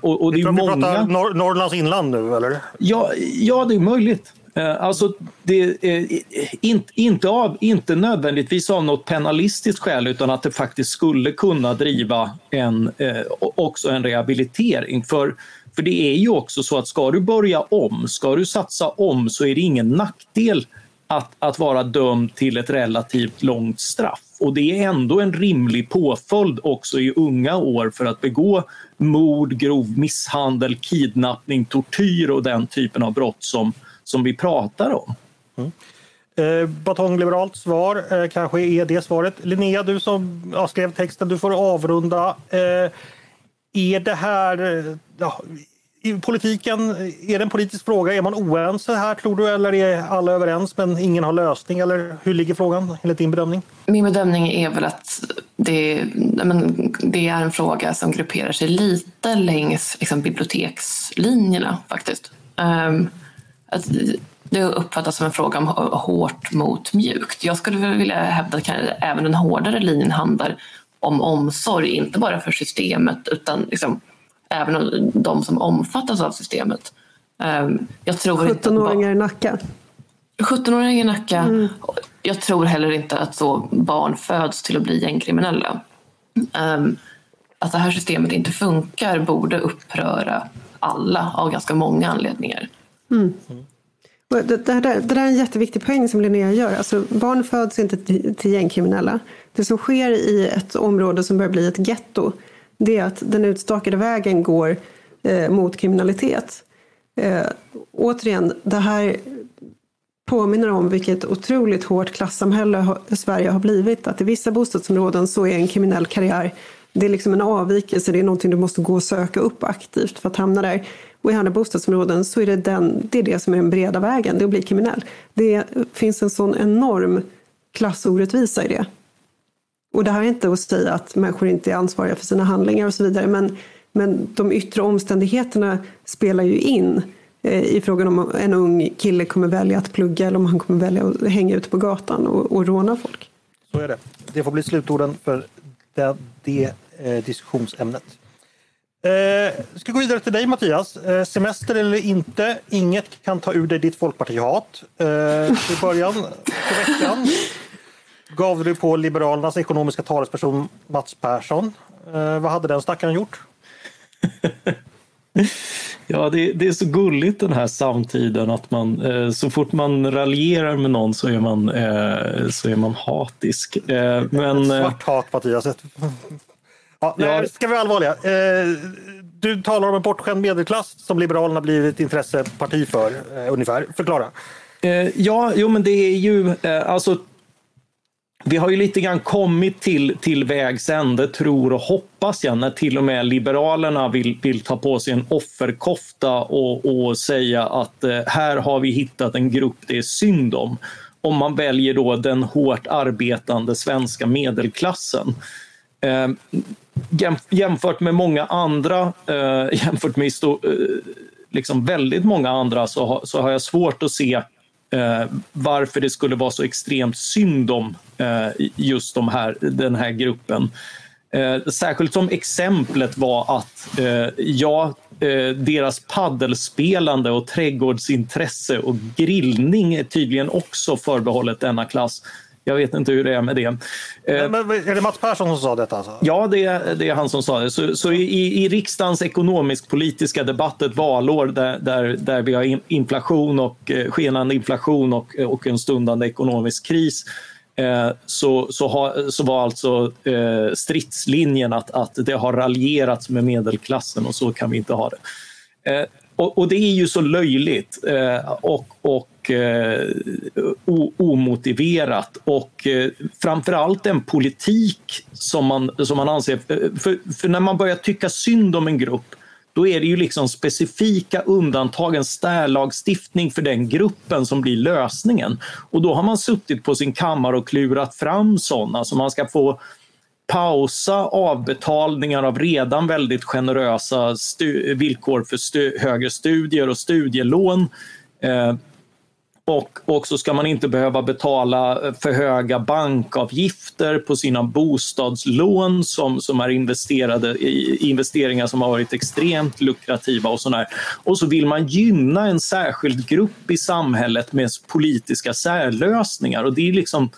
Speaker 3: och, och det är många... pratar
Speaker 1: Nor Norrlands inland nu eller?
Speaker 3: Ja, ja, det är möjligt. Eh, alltså, det, eh, inte, inte, av, inte nödvändigtvis av något penalistiskt skäl utan att det faktiskt skulle kunna driva en, eh, också en rehabilitering. För, för det är ju också så att ska du börja om, ska du satsa om så är det ingen nackdel att, att vara dömd till ett relativt långt straff. Och det är ändå en rimlig påföljd också i unga år för att begå mord, grov misshandel, kidnappning, tortyr och den typen av brott som, som vi pratar om. Mm.
Speaker 1: Eh, batongliberalt svar eh, kanske är det svaret. Linnea, du som ja, skrev texten, du får avrunda. Eh, är det här... Eh, ja, i politiken, är det en politisk fråga? Är man oense här tror du eller är alla överens men ingen har lösning? Eller hur ligger frågan enligt din bedömning?
Speaker 4: Min bedömning är väl att det, men, det är en fråga som grupperar sig lite längs liksom, bibliotekslinjerna faktiskt. Um, att det uppfattas som en fråga om hårt mot mjukt. Jag skulle vilja hävda att även den hårdare linjen handlar om omsorg, inte bara för systemet utan liksom även om de som omfattas av systemet.
Speaker 2: 17-åringar
Speaker 4: ehm,
Speaker 2: i Nacka?
Speaker 4: 17-åringar i Nacka. Mm. Jag tror heller inte att så barn föds till att bli gängkriminella. Ehm, att det här systemet inte funkar borde uppröra alla av ganska många anledningar. Mm.
Speaker 2: Det, det, där, det där är en jätteviktig poäng som Linnea gör. Alltså, barn föds inte till, till gängkriminella. Det som sker i ett område som börjar bli ett getto det är att den utstakade vägen går eh, mot kriminalitet. Eh, återigen, det här påminner om vilket otroligt hårt klassamhälle Sverige har blivit. Att i vissa bostadsområden så är en kriminell karriär det är liksom en avvikelse, det är någonting du måste gå och söka upp aktivt för att hamna där. Och i andra bostadsområden så är det, den, det är det som är den breda vägen, det är att bli kriminell. Det finns en sån enorm klassorättvisa i det. Och det här är inte att säga att människor inte är ansvariga för sina handlingar och så vidare, men, men de yttre omständigheterna spelar ju in eh, i frågan om en ung kille kommer välja att plugga eller om han kommer välja att hänga ute på gatan och, och råna folk.
Speaker 1: Så är det. Det får bli slutorden för det, det eh, diskussionsämnet. Eh, ska gå vidare till dig Mattias. Eh, semester eller inte, inget kan ta ur dig ditt folkpartihat. Eh, I början på veckan gav du på Liberalernas ekonomiska talesperson Mats Persson. Eh, vad hade den stackaren gjort?
Speaker 3: Ja, det, det, är så gulligt den här samtiden att man eh, så fort man raljerar med någon så är man, eh, så är man hatisk. Eh, men,
Speaker 1: Svart hat Mattias. Ja, nej, ska vi vara allvarliga. Eh, du talar om en bortskämd medelklass som Liberalerna blivit ett intresseparti för, eh, ungefär. Förklara.
Speaker 3: Eh, ja, jo men det är ju alltså vi har ju lite grann kommit till, till vägs ände, tror och hoppas jag, när till och med Liberalerna vill, vill ta på sig en offerkofta och, och säga att eh, här har vi hittat en grupp det är synd om. Om man väljer då den hårt arbetande svenska medelklassen. Jämfört med många andra, eh, jämfört med eh, liksom väldigt många andra så, ha, så har jag svårt att se eh, varför det skulle vara så extremt synd om eh, just de här, den här gruppen. Eh, särskilt som exemplet var att eh, ja, eh, deras paddelspelande och trädgårdsintresse och grillning är tydligen också förbehållet denna klass. Jag vet inte hur det är med det.
Speaker 1: Men, men är det Mats Persson som sa detta? Alltså?
Speaker 3: Ja, det är, det är han som sa det. Så, så i, i riksdagens ekonomisk-politiska debatt ett valår där, där, där vi har inflation och eh, skenande inflation och, och en stundande ekonomisk kris eh, så, så, ha, så var alltså eh, stridslinjen att, att det har raljerats med medelklassen och så kan vi inte ha det. Eh, och, och, det är ju så löjligt eh, och, och eh, omotiverat och eh, framförallt en politik som man, som man anser... Eh, för, för när man börjar tycka synd om en grupp då är det ju liksom specifika undantag, en stärlagstiftning för den gruppen som blir lösningen. Och då har man suttit på sin kammare och klurat fram sådana så man ska få pausa avbetalningar av redan väldigt generösa villkor för stu högre studier och studielån. Eh, och, och så ska man inte behöva betala för höga bankavgifter på sina bostadslån som, som är investerade i investeringar som har varit extremt lukrativa. Och, sådär. och så vill man gynna en särskild grupp i samhället med politiska särlösningar. Och det är liksom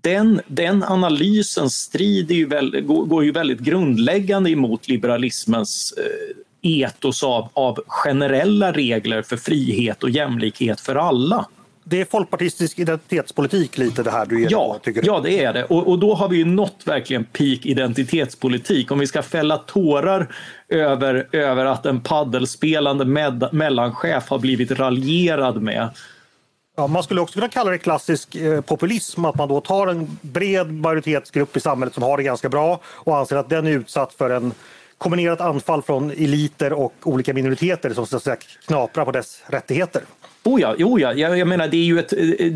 Speaker 3: den, den analysen strider ju väl, går ju väldigt grundläggande emot liberalismens eh, etos av, av generella regler för frihet och jämlikhet för alla.
Speaker 1: Det är folkpartistisk identitetspolitik lite det här du ger
Speaker 3: ja,
Speaker 1: tycker
Speaker 3: du? Ja, det är det. Och, och, då har vi ju nått verkligen peak identitetspolitik. Om vi ska fälla tårar över, över att en paddelspelande med, mellanchef har blivit raljerad med
Speaker 1: Ja, man skulle också kunna kalla det klassisk eh, populism, att man då tar en bred majoritetsgrupp i samhället som har det ganska bra och anser att den är utsatt för en kombinerat anfall från eliter och olika minoriteter som så att säga knaprar på dess rättigheter.
Speaker 3: Oh ja, oh ja. Jag, jag menar det är ju, ett,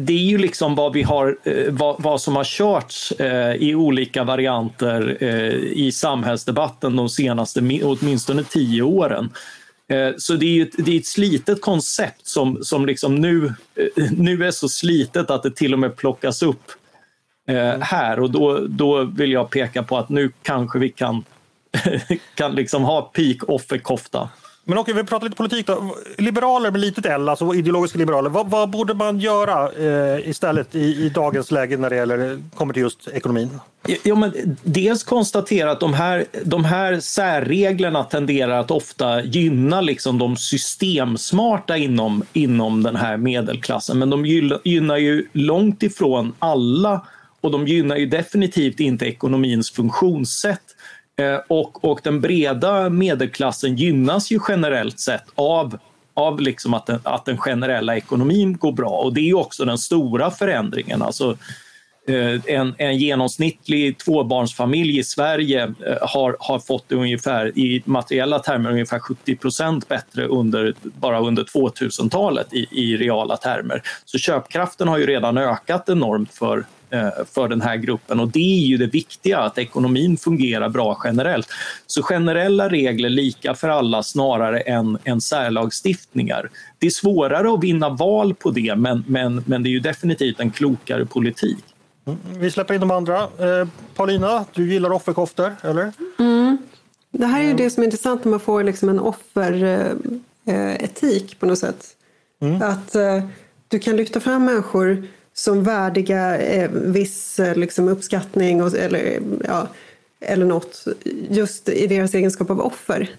Speaker 3: det är ju liksom vad, vi har, eh, vad, vad som har körts eh, i olika varianter eh, i samhällsdebatten de senaste åtminstone tio åren. Eh, så det är, ett, det är ett slitet koncept som, som liksom nu, eh, nu är så slitet att det till och med plockas upp eh, här och då, då vill jag peka på att nu kanske vi kan, kan liksom ha peak offerkofta.
Speaker 1: Men okej, vi pratar lite politik då. Liberaler med litet L, alltså ideologiska liberaler. Vad, vad borde man göra eh, istället i, i, dagens läge när det gäller, kommer till just ekonomin?
Speaker 3: Ja, men dels konstatera att de här, de här särreglerna tenderar att ofta gynna liksom de systemsmarta inom, inom den här medelklassen. Men de gynnar ju långt ifrån alla och de gynnar ju definitivt inte ekonomins funktionssätt. Eh, och, och den breda medelklassen gynnas ju generellt sett av av liksom att, den, att den generella ekonomin går bra. Och det är också den stora förändringen. Alltså, eh, en, en genomsnittlig tvåbarnsfamilj i Sverige eh, har, har fått det ungefär i materiella termer ungefär 70 procent bättre under, bara under 2000-talet i, i reala termer. Så köpkraften har ju redan ökat enormt för, för den här gruppen och det är ju det viktiga, att ekonomin fungerar bra generellt. Så generella regler lika för alla snarare än, än särlagstiftningar. Det är svårare att vinna val på det men, men, men det är ju definitivt en klokare politik.
Speaker 1: Mm, vi släpper in de andra. Eh, Paulina, du gillar offerkoftor, eller?
Speaker 2: Mm. Det här är ju det som är intressant när man får liksom en offeretik eh, på något sätt. Mm. Att eh, du kan lyfta fram människor som värdiga eh, viss eh, liksom, uppskattning och, eller, ja, eller något just i deras egenskap av offer.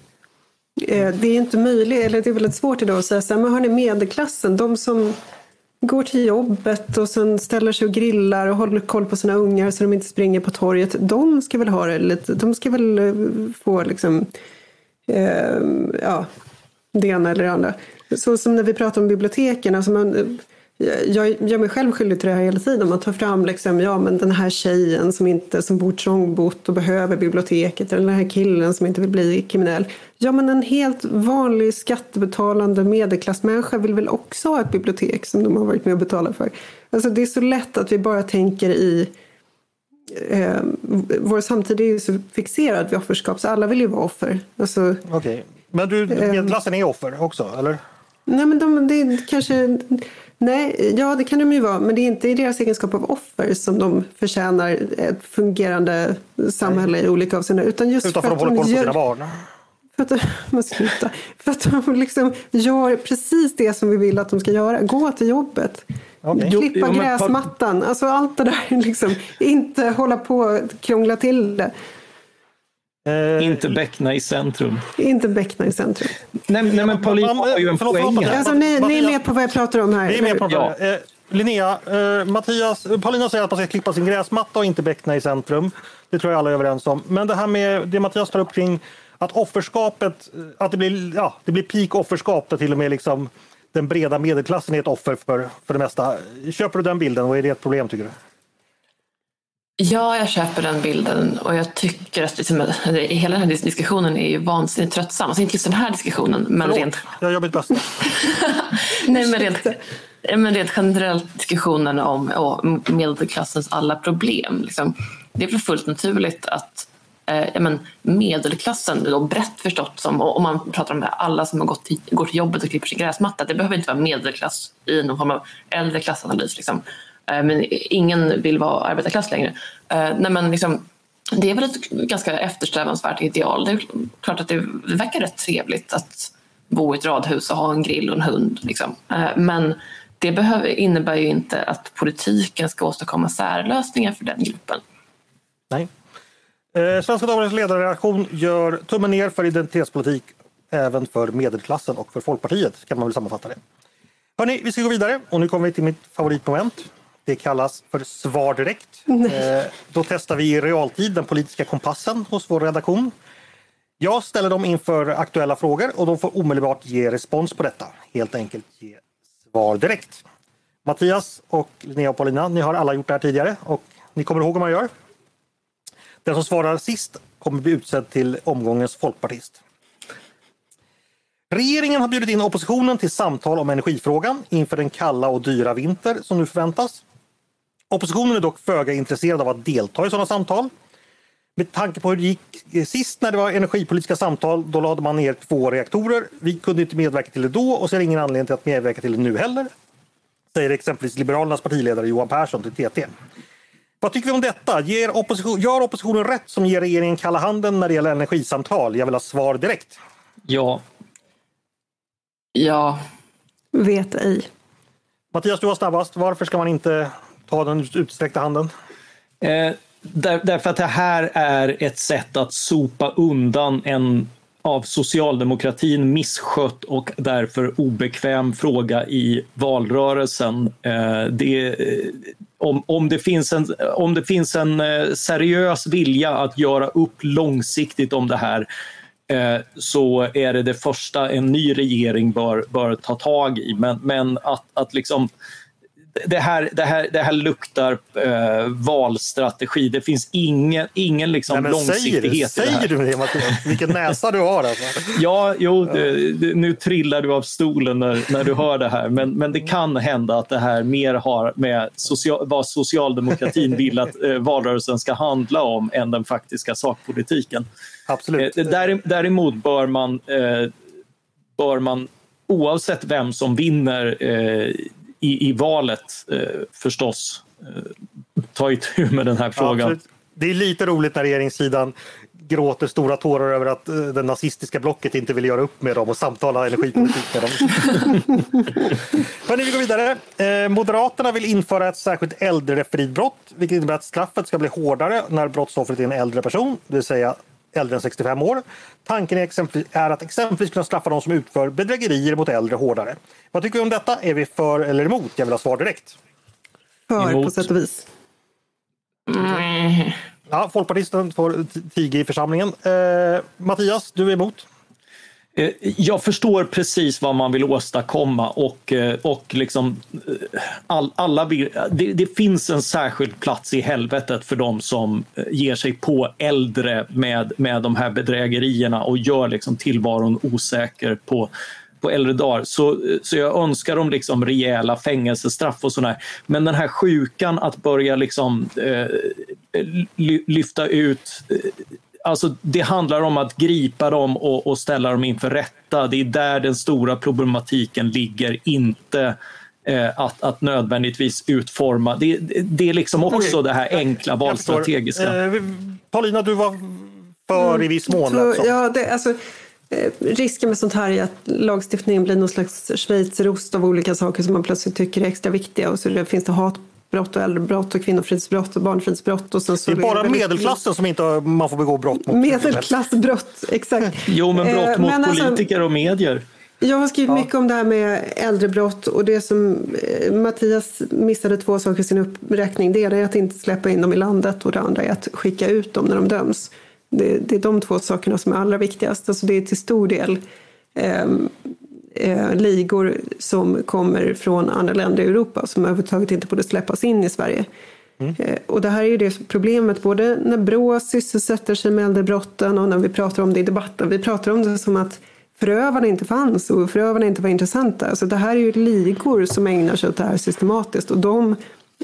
Speaker 2: Eh, det är inte möjligt, eller det är väldigt svårt idag att säga så här, men hörni medelklassen, de som går till jobbet och sen ställer sig och grillar och håller koll på sina ungar så de inte springer på torget. De ska väl ha det lite, de ska väl eh, få liksom, eh, ja, det ena eller det andra. Så som när vi pratar om biblioteken, alltså man, jag gör mig själv skyldig till det här hela tiden. Man tar fram liksom, ja, men den här tjejen som, inte, som bor trångbott och behöver biblioteket eller den här killen som inte vill bli kriminell. Ja, men en helt vanlig skattebetalande medelklassmänniska vill väl också ha ett bibliotek som de har varit med och betalat för. Alltså, det är så lätt att vi bara tänker i eh, vår samtid är ju så fixerad vid offerskap så alla vill ju vara offer. Alltså,
Speaker 1: okay. Men du, eh, medelklassen är offer också, eller?
Speaker 2: Nej, men de, det är kanske Nej, ja det kan de ju vara, men det är inte i deras egenskap av offer som de förtjänar ett fungerande samhälle Nej. i olika avseenden. Utan just
Speaker 1: Utan för, att de håller koll på sina barn.
Speaker 2: För att, men sluta. För att de liksom gör precis det som vi vill att de ska göra. Gå till jobbet. Okay. Klippa gräsmattan. Alltså allt det där. Liksom. Inte hålla på och krångla till det.
Speaker 3: Eh, inte Beckna i centrum.
Speaker 2: Inte Beckna i centrum.
Speaker 3: Nej, nej men Paulina har ju en poäng
Speaker 2: här. Alltså, ni, ni, är med på vad jag pratar om här.
Speaker 1: Vi är med på
Speaker 2: ja.
Speaker 1: Eh, Linnea, eh, Mattias, Paulina säger att man ska klippa sin gräsmatta och inte beckna i centrum. Det tror jag alla är överens om. Men det här med det Mattias tar upp kring att offerskapet, att det blir, ja, det blir peak offerskap där till och med liksom den breda medelklassen är ett offer för, för det mesta. Köper du den bilden och är det ett problem tycker du?
Speaker 4: Ja, jag köper den bilden och jag tycker att liksom, hela den här diskussionen är ju vansinnigt tröttsam. Alltså inte just den här diskussionen, men
Speaker 1: Förlåt,
Speaker 4: rent...
Speaker 1: jag gör mitt bästa.
Speaker 4: Nej, men rent, men rent generellt diskussionen om oh, medelklassens alla problem. Liksom. Det är väl fullt naturligt att eh, men, medelklassen, då brett förstått som, om man pratar om alla som har gått till, går till jobbet och klipper sin gräsmatta, det behöver inte vara medelklass i någon form av äldre klassanalys. Liksom. Eh, men ingen vill vara arbetarklass längre. Eh, nej, men liksom, det är väl ett ganska eftersträvansvärt ideal. Det är klart att det verkar rätt trevligt att bo i ett radhus och ha en grill och en hund. Liksom. Eh, men det behöver, innebär ju inte att politiken ska åstadkomma särlösningar för den gruppen.
Speaker 1: Nej. Eh, Svenska Dagbladets ledarredaktion gör tummen ner för identitetspolitik även för medelklassen och för Folkpartiet kan man väl sammanfatta det. Hörni, vi ska gå vidare och nu kommer vi till mitt favoritmoment. Det kallas för Svar direkt. Eh, då testar vi i realtid den politiska kompassen hos vår redaktion. Jag ställer dem inför aktuella frågor och de får omedelbart ge respons på detta. Helt enkelt ge svar direkt. Mattias och Linnea och Paulina, ni har alla gjort det här tidigare och ni kommer ihåg hur man gör. Den som svarar sist kommer bli utsedd till omgångens folkpartist. Regeringen har bjudit in oppositionen till samtal om energifrågan inför den kalla och dyra vinter som nu förväntas. Oppositionen är dock föga intresserad av att delta i sådana samtal. Med tanke på hur det gick sist när det var energipolitiska samtal, då lade man ner två reaktorer. Vi kunde inte medverka till det då och ser ingen anledning till att medverka till det nu heller. Säger exempelvis Liberalernas partiledare Johan Persson till TT. Vad tycker vi om detta? Ger opposition, gör oppositionen rätt som ger regeringen kalla handen när det gäller energisamtal? Jag vill ha svar direkt.
Speaker 3: Ja.
Speaker 4: Ja.
Speaker 2: Vet ej.
Speaker 1: Mattias, du var snabbast. Varför ska man inte ta den utsträckta handen?
Speaker 3: Eh, där, därför att det här är ett sätt att sopa undan en av socialdemokratin misskött och därför obekväm fråga i valrörelsen. Eh, det, eh, om, om, det finns en, om det finns en eh, seriös vilja att göra upp långsiktigt om det här eh, så är det det första en ny regering bör, bör ta tag i. Men, men att, att liksom det här, det här, det här luktar eh, valstrategi. Det finns ingen, ingen liksom
Speaker 1: Nej,
Speaker 3: långsiktighet
Speaker 1: säger,
Speaker 3: i det här.
Speaker 1: Säger du det Mattias? Vilken näsa du har alltså.
Speaker 3: Ja, jo, det, det, nu trillar du av stolen när, när du hör det här. Men, men det kan hända att det här mer har med social, vad socialdemokratin vill att eh, valrörelsen ska handla om än den faktiska sakpolitiken.
Speaker 1: Absolut.
Speaker 3: Eh, däremot bör man, eh, bör man oavsett vem som vinner eh, i, i valet eh, förstås eh, ta itu med den här frågan.
Speaker 1: Absolut. Det är lite roligt när regeringssidan gråter stora tårar över att eh, det nazistiska blocket inte vill göra upp med dem och samtala energipolitik med dem. Hörrni, vi går vidare. Eh, Moderaterna vill införa ett särskilt äldrefridbrott, vilket innebär att straffet ska bli hårdare när brottsoffret är en äldre person, det vill säga äldre än 65 år. Tanken är, exempelvis, är att exempelvis kunna straffa de som utför bedrägerier mot äldre hårdare. Vad tycker vi om detta? Är vi för eller emot? Jag vill ha svar direkt.
Speaker 2: För
Speaker 3: Emot.
Speaker 2: på sätt och vis.
Speaker 4: Mm.
Speaker 1: Ja, folkpartisten får tiga i församlingen. Eh, Mattias, du är emot?
Speaker 3: Eh, jag förstår precis vad man vill åstadkomma och, eh, och liksom eh, all, alla vill, det, det finns en särskild plats i helvetet för de som ger sig på äldre med, med de här bedrägerierna och gör liksom tillvaron osäker på, på äldre dagar. Så, så jag önskar dem liksom rejäla fängelsestraff och sådär. Men den här sjukan att börja liksom eh, lyfta ut eh, Alltså, det handlar om att gripa dem och, och ställa dem inför rätta. Det är där den stora problematiken ligger, inte eh, att, att nödvändigtvis utforma. Det, det, är liksom också
Speaker 1: Okej.
Speaker 3: det här enkla valstrategiska.
Speaker 1: Eh, Paulina, du var för i viss mån.
Speaker 2: Så,
Speaker 1: alltså.
Speaker 2: ja, det, alltså, eh, risken med sånt här är att lagstiftningen blir någon slags schweizerost av olika saker som man plötsligt tycker är extra viktiga. Och så det, finns det hatbrott och äldrebrott och kvinnofridsbrott och barnfridsbrott. Och sen så
Speaker 1: Det är bara medelklassen som inte har, man får begå brott mot.
Speaker 2: Medelklassbrott, exakt.
Speaker 3: Jo, men brott
Speaker 2: Eh,
Speaker 3: mot
Speaker 2: men alltså-
Speaker 3: politiker och medier.
Speaker 2: Jag har skrivit ja. mycket om det här med äldrebrott och det som eh, Mattias missade två saker i sin uppräkning. Det ena är att inte släppa in dem i landet och det andra är att skicka ut dem när de döms. Det, det är de två sakerna som är allra viktigast. Alltså det är till stor del eh, eh, ligor som kommer från andra länder i Europa som överhuvudtaget inte borde släppas in i Sverige. Mm. Eh, och det här är ju det problemet både när Brå sysselsätter sig med äldrebrotten och när vi pratar om det i debatten. Vi pratar om det som att förövarna inte fanns och förövarna inte var intressanta. Alltså det här är ju ligor som ägnar sig åt det här systematiskt och de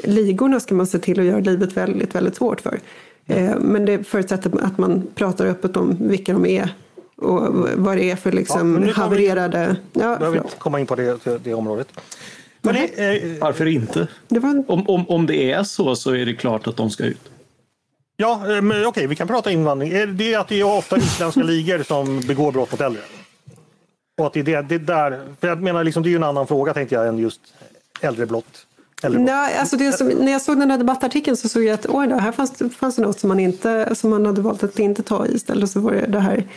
Speaker 2: ligorna ska man se till att göra livet väldigt, väldigt svårt för. Eh, men det förutsätter att man pratar öppet om vilka de är och vad det är för liksom ja, havererade...
Speaker 1: Vi, ja, behöver inte komma in på det, det området.
Speaker 3: Men det, eh, Varför inte? Var... Om, om, om det är så så är det klart att de ska ut.
Speaker 1: Ja, eh, men okej, vi kan prata invandring. Det är att det är ofta utländska ligor som begår brott mot äldre. Och att det är det, det där, för jag menar liksom, det är ju en annan fråga tänkte jag än just äldrebrott.
Speaker 2: Nej, alltså det som, när jag såg den här debattartikeln så såg jag att oj då, här fanns, fanns det något som man, inte, som man hade valt att inte ta i. Istället så var det det här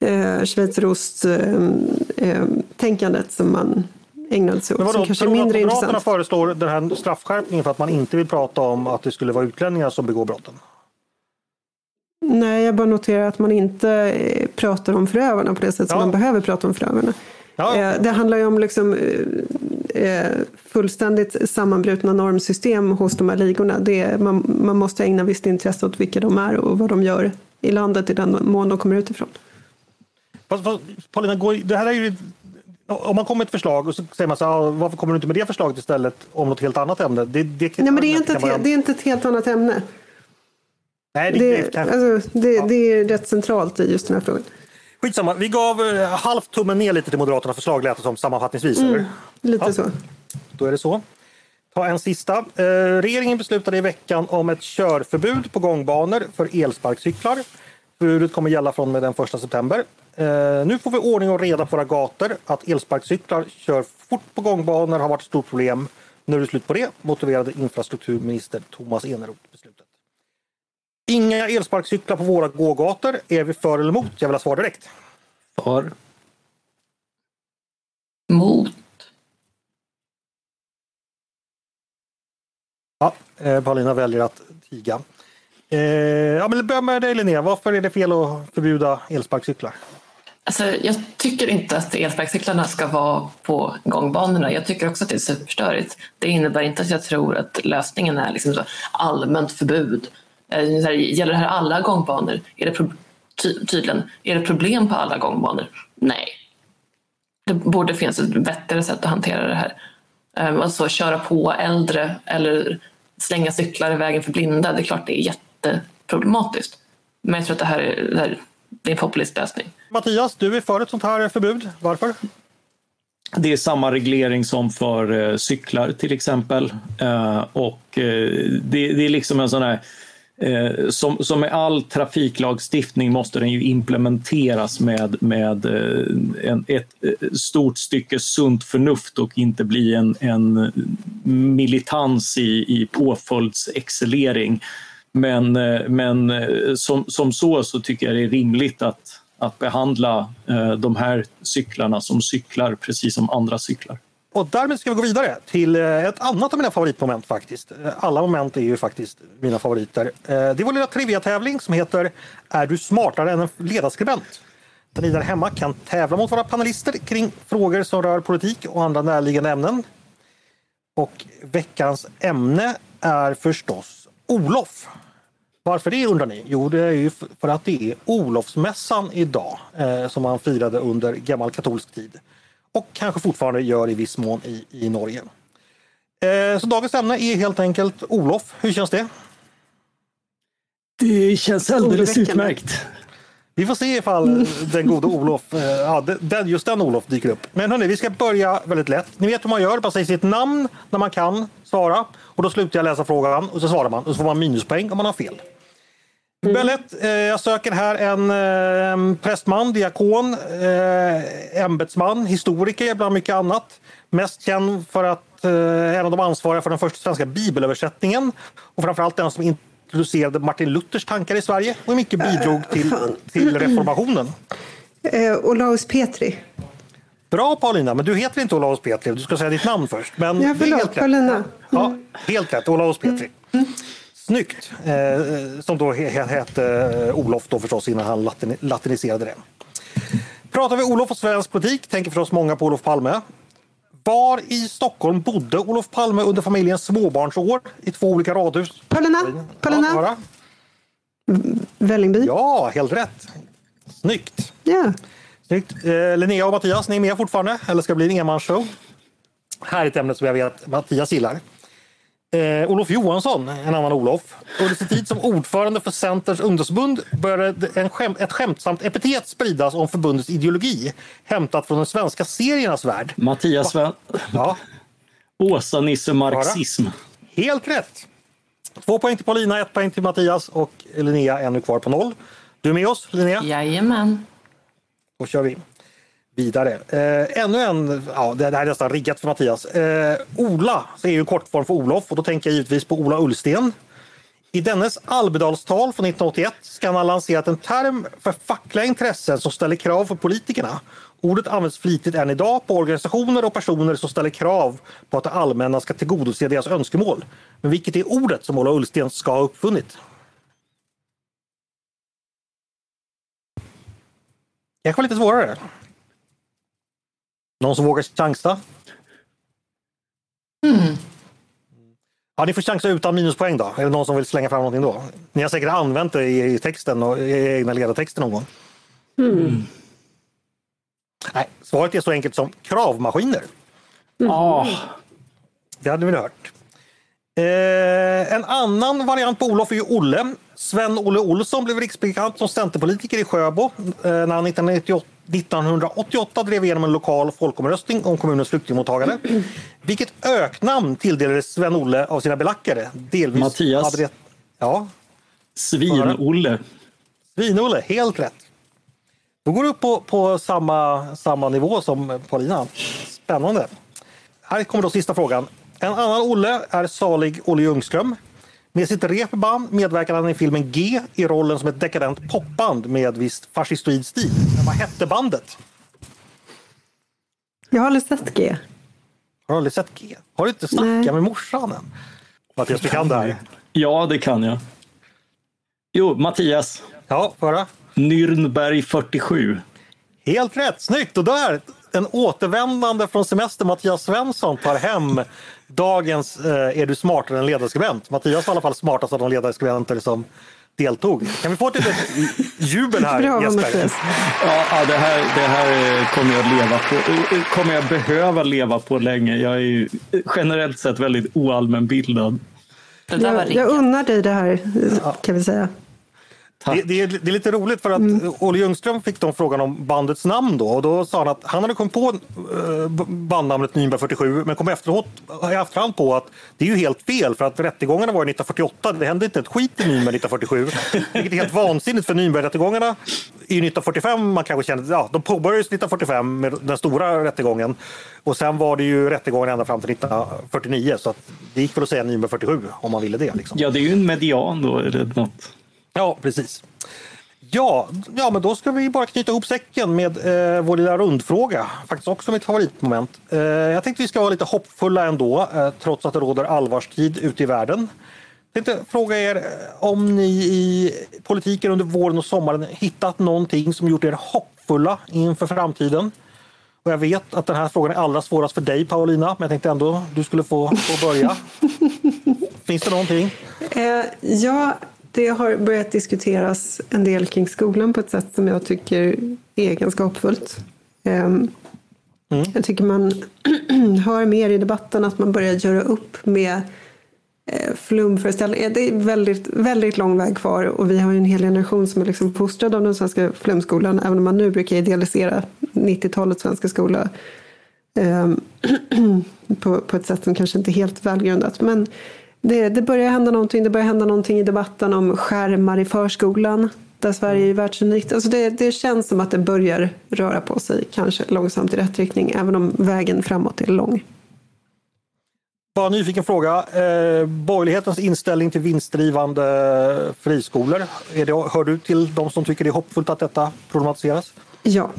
Speaker 2: eh, schweizerost-tänkandet eh, eh, som man ägnade sig åt. Men vadå, som kanske är mindre
Speaker 1: intressant. Moderaterna föreslår den här straffskärpningen för att man inte vill prata om att det skulle vara utlänningar som begår brotten?
Speaker 2: Nej, jag bara noterar att man inte eh, pratar om förövarna på det sätt som man behöver prata om förövarna. Ja. Eh, det handlar ju om liksom fullständigt sammanbrutna normsystem hos de här ligorna. Det man, man måste ägna visst intresse åt vilka de är och vad de gör i landet i den mån de kommer utifrån.
Speaker 1: Fast, fast, Paulina, det här är ju, om man kommer med ett förslag och så säger man så här, varför kommer du inte med det förslaget istället om något helt annat ämne? Det,
Speaker 2: det, Nej, men det är, inte ett, det är inte ett helt annat ämne.
Speaker 1: Nej, det, det,
Speaker 2: alltså, det, ja. det är rätt centralt i just den här frågan.
Speaker 1: Skitsamma, vi gav eh, halvt tummen ner lite till Moderaternas förslag lät det som sammanfattningsvis. Mm,
Speaker 2: lite ja. så.
Speaker 1: Då är det så. Ta en sista. Eh, regeringen beslutade i veckan om ett körförbud på gångbanor för elsparkcyklar. Förbudet kommer gälla från med den 1 september. Eh, nu får vi ordning och reda på våra gator. Att elsparkcyklar kör fort på gångbanor har varit ett stort problem. Nu är det slut på det, motiverade infrastrukturminister Thomas Eneroth beslutet. Inga elsparkcyklar på våra gågator. Är vi för eller emot? Jag vill ha svar direkt.
Speaker 3: För.
Speaker 4: Mot.
Speaker 1: Ja, eh, Paulina väljer att tiga. Eh, ja, men börja med dig Linnea, varför är det fel att förbjuda elsparkcyklar?
Speaker 4: Alltså, jag tycker inte att elsparkcyklarna ska vara på gångbanorna. Jag tycker också att det är superstörigt. Det innebär inte att jag tror att lösningen är liksom så allmänt förbud. Eh, här, gäller det här alla gångbanor? Är det ty tydligen, är det problem på alla gångbanor? Nej. Det borde finnas ett bättre sätt att hantera det här. Ehm, alltså köra på äldre eller slänga cyklar i vägen för blinda, det är klart det är jätteproblematiskt. Men jag tror att det här är, det här, det är en populistlösning.
Speaker 1: Mattias, du är för ett sånt här förbud. Varför?
Speaker 3: Det är samma reglering som för eh, cyklar till exempel. Eh, och eh, det, är liksom en sån här som, som med all trafiklagstiftning måste den ju implementeras med, med en, ett stort stycke sunt förnuft och inte bli en, en militans i, i påföljdsexcellering. Men, men som, som så så tycker jag det är rimligt att, att behandla eh, de här cyklarna som cyklar precis som andra cyklar.
Speaker 1: Och därmed ska vi gå vidare till eh, ett annat av mina favoritmoment faktiskt. Eh, alla moment är ju faktiskt mina favoriter. Det är vår lilla trivia-tävling som heter Är du smartare än en ledarskribent? Där ni där hemma kan tävla mot våra panelister kring frågor som rör politik och andra närliggande ämnen. Och veckans ämne är förstås Olof. Varför det undrar ni? Jo, det är ju för att det är Olofsmässan idag eh, som man firade under gammal katolsk tid och kanske fortfarande gör i viss mån i, i Norge. Eh, så dagens ämne är helt enkelt Olof. Hur känns det?
Speaker 3: Det känns alldeles utmärkt.
Speaker 1: Vi får se ifall den gode Olof, eh, ja, den, just den Olof dyker upp. Men hörni, vi ska börja väldigt lätt. Ni vet hur man gör, man säger sitt namn när man kan svara och då slutar jag läsa frågan och så svarar man och så får man minuspoäng om man har fel. Mm. Väldigt, eh, jag söker här en eh, prästman, diakon, eh, ämbetsman, historiker bland mycket annat. Mest känd för att eh, en av de ansvariga för den första svenska bibelöversättningen och framförallt den som introducerade Martin Luthers tankar i Sverige och mycket bidrog till, till reformationen.
Speaker 2: Eh, Olaus Petri.
Speaker 1: Bra Paulina, men du heter inte Olaus Petri. Du ska säga ditt namn först. Men
Speaker 2: Ja, förlåt,
Speaker 1: helt rätt.
Speaker 2: Paulina.
Speaker 1: Ja, helt rätt. Olaus Petri. Snyggt. Eh, som då he- he- hette eh, Olof då förstås innan han latin- latiniserade det. Pratar vi Olof och svensk politik tänker förstås många på Olof Palme. Var i Stockholm bodde Olof Palme under familjens småbarnsår i två olika radhus?
Speaker 2: Paulina,
Speaker 1: Ja,
Speaker 2: Paulina.
Speaker 1: Sara?
Speaker 2: Vällingby.
Speaker 1: ja helt rätt. Snyggt.
Speaker 2: Ja.
Speaker 1: Snyggt. Eh, Linnea och Mattias, ni är med fortfarande? Eller ska det bli en enmansshow? Här är ett ämne som jag vet Mattias gillar. Eh, Olof Johansson, en annan Olof. Under sin tid som ordförande för Centerns ungdomsförbund började en skäm, ett skämtsamt epitet spridas om förbundets ideologi hämtat från den svenska seriernas värld.
Speaker 3: Mattias Sven...
Speaker 1: Ja,
Speaker 3: Åsa-Nisse marxism.
Speaker 1: helt rätt. Två poäng till Paulina, ett poäng till Mattias och Linnea ännu kvar på noll. Du är med oss Linnea?
Speaker 4: Jajamän.
Speaker 1: Då kör vi vidare. Eh, ännu en, ja det här är nästan riggat för Mattias. Eh, Ola är ju en kortform för Olof och då tänker jag givetvis på Ola Ullsten. I dennes Almedalstal från 1981 ska han ha lanserat en term för fackliga intressen som ställer krav för politikerna. Ordet används flitigt än idag på organisationer och personer som ställer krav på att det allmänna ska tillgodose deras önskemål. Men vilket är ordet som Ola Ullsten ska ha uppfunnit? Kanske lite svårare. Någon som vågar chansa? Ja, ni får chansa utan minuspoäng då. Är det någon som vill slänga fram någonting då? Ni har säkert använt det i texten och i egna ledartexter någon gång. Nej, svaret är så enkelt som kravmaskiner.
Speaker 3: Ah,
Speaker 1: Det hade vi hört. Eh, en annan variant på Olof är ju Olle. Sven-Olle Olsson blev riksbekant som centerpolitiker i Sjöbo eh, när han 1998 1988 drev igenom en lokal folkomröstning om kommunens flyktingmottagande. Vilket öknamn tilldelades Sven-Olle av sina belackare? Delvis
Speaker 3: Mattias.
Speaker 1: Hade det, ja,
Speaker 3: Svin-Olle.
Speaker 1: Svin-Olle, helt rätt. Då går du upp på, på samma, samma nivå som Paulina. Spännande. Här kommer då sista frågan. En annan Olle är salig Olle Ljungström. Med sitt repband medverkade han i filmen G i rollen som ett dekadent popband med visst fascistoid stil. Men vad hette bandet?
Speaker 2: Jag har aldrig sett G.
Speaker 1: Har du aldrig sett G? Har du inte snackat
Speaker 2: Nej.
Speaker 1: med morsan än? Mattias, du kan det här.
Speaker 3: Ja, det kan jag. Jo, Mattias.
Speaker 1: Ja, höra?
Speaker 3: Nürnberg 47.
Speaker 1: Helt rätt, snyggt! Och där, en återvändande från semester, Mattias Svensson, tar hem dagens eh, Är du smartare än ledarskribent? Mattias var i alla fall smartast av de ledarskribenter som deltog. Kan vi få ett litet jubel här
Speaker 2: Bra
Speaker 1: Jesper?
Speaker 3: Ja, ja, det här, det här eh, kommer jag leva på. eh, kommer jag behöva leva på länge. Jag är ju generellt sett väldigt oallmänbildad.
Speaker 2: Jag, jag unnar dig det här, kan vi säga.
Speaker 1: Det, det, är, det är lite roligt för att Olle Ljungström fick de frågan om bandets namn då och då sa han att han hade kommit på eh, bandnamnet Nürnberg 47 men kom efteråt, i efterhand på att det är ju helt fel för att rättegångarna var 1948. Det hände inte ett skit i Nürnberg 1947. Vilket är helt vansinnigt för Nürnbergrättegångarna ju 1945 man kanske kände, ja de påbörjades 1945 med den stora rättegången och sen var det ju rättegången ända fram till 1949 så att det gick väl att säga Nürnberg 47 om man ville det. Liksom.
Speaker 3: Ja, det är ju en median då. Det något?
Speaker 1: Ja, precis. Ja, ja, men då ska vi bara knyta ihop säcken med eh, vår lilla rundfråga. Faktiskt också mitt favoritmoment. Eh, jag tänkte vi ska vara lite hoppfulla ändå, eh, trots att det råder allvarstid ute i världen. Jag tänkte fråga er eh, om ni i politiken under våren och sommaren hittat någonting som gjort er hoppfulla inför framtiden. Och jag vet att den här frågan är allra svårast för dig Paulina, men jag tänkte ändå du skulle få, få börja. Finns det någonting?
Speaker 2: Eh, ja, det har börjat diskuteras en del kring skolan på ett sätt som jag tycker är ganska hoppfullt. Ehm, Jag tycker man hör mer i debatten att man börjar göra upp med eh, flumföreställningar. Det är väldigt, väldigt lång väg kvar och vi har en hel generation som är liksom fostrad av den svenska flumskolan även om man nu brukar idealisera 90-talets svenska skola ehm, på, på ett sätt som kanske inte är helt välgrundat. Men det, det börjar hända någonting. Det börjar hända någonting i debatten om skärmar i förskolan där Sverige är världsunikt. Alltså det, det känns som att det börjar röra på sig, kanske långsamt i rätt riktning, även om vägen framåt är lång.
Speaker 1: Bara en nyfiken fråga. Eh, borgerlighetens inställning till vinstdrivande friskolor. Är det, hör du till de som tycker det är hoppfullt att detta problematiseras?
Speaker 2: Ja,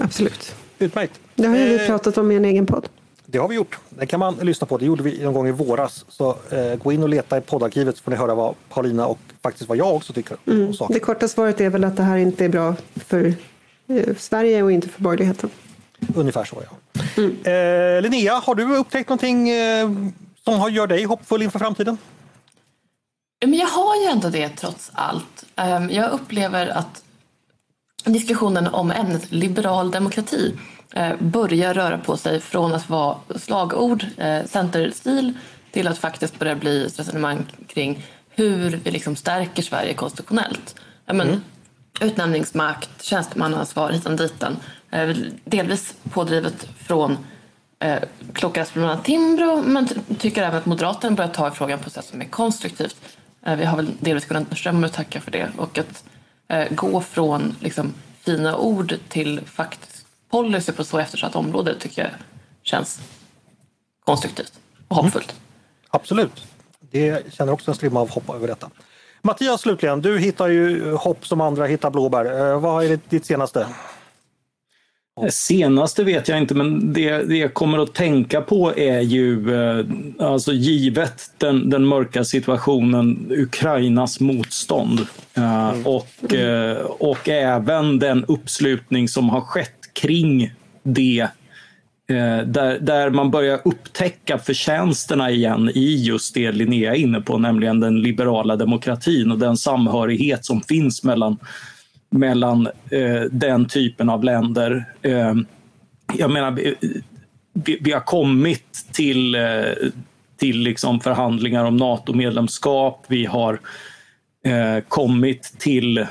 Speaker 2: absolut.
Speaker 1: Utmärkt.
Speaker 2: Det har ju vi
Speaker 1: Eh,
Speaker 2: pratat om i en egen podd.
Speaker 1: Det har vi gjort. Det kan man lyssna på. Det gjorde vi någon gång i våras. Så eh, gå in och leta i poddarkivet så får ni höra vad Paulina och faktiskt vad jag också tycker om saken.
Speaker 2: Det korta svaret är väl att det här inte är bra för eh, Sverige och inte för borgerligheten.
Speaker 1: Ungefär så ja. Eh, Linnea, har du upptäckt någonting eh, som har- gör dig hoppfull inför framtiden?
Speaker 4: Men jag har ju ändå det trots allt. Ehm, Jag upplever att diskussionen om ämnet liberal demokrati börjar röra på sig från att vara slagord, eh, centerstil, till att faktiskt börja bli ett resonemang kring hur vi liksom stärker Sverige konstitutionellt. Men, Utnämningsmakt, tjänstemannaansvar, hitan ditan. Eh, Delvis pådrivet från eh, annat Timbro men ty- tycker även att Moderaterna börjar ta i frågan på ett sätt som är konstruktivt. Eh, vi har väl delvis Gunnar Strömmer att tacka för det och att eh, gå från liksom, fina ord till faktisk policy på så eftersatt område tycker jag känns konstruktivt och hoppfullt.
Speaker 1: Absolut. Det känner också en strimma av hopp över detta. Mattias slutligen, du hittar ju hopp som andra hittar blåbär. Eh, vad är det, ditt senaste?
Speaker 3: Det Senaste vet jag inte, men det, det jag kommer att tänka på är ju, eh, alltså givet den, den mörka situationen, Ukrainas motstånd. Eh, och, eh, och även den uppslutning som har skett kring det. Eh, där, där man börjar upptäcka förtjänsterna igen i just det Linnea är inne på, nämligen den liberala demokratin och den samhörighet som finns mellan mellan eh, den typen av länder. Eh, jag menar, vi, vi, har kommit till, eh, till liksom förhandlingar om NATO-medlemskap. Vi har eh, kommit till, eh,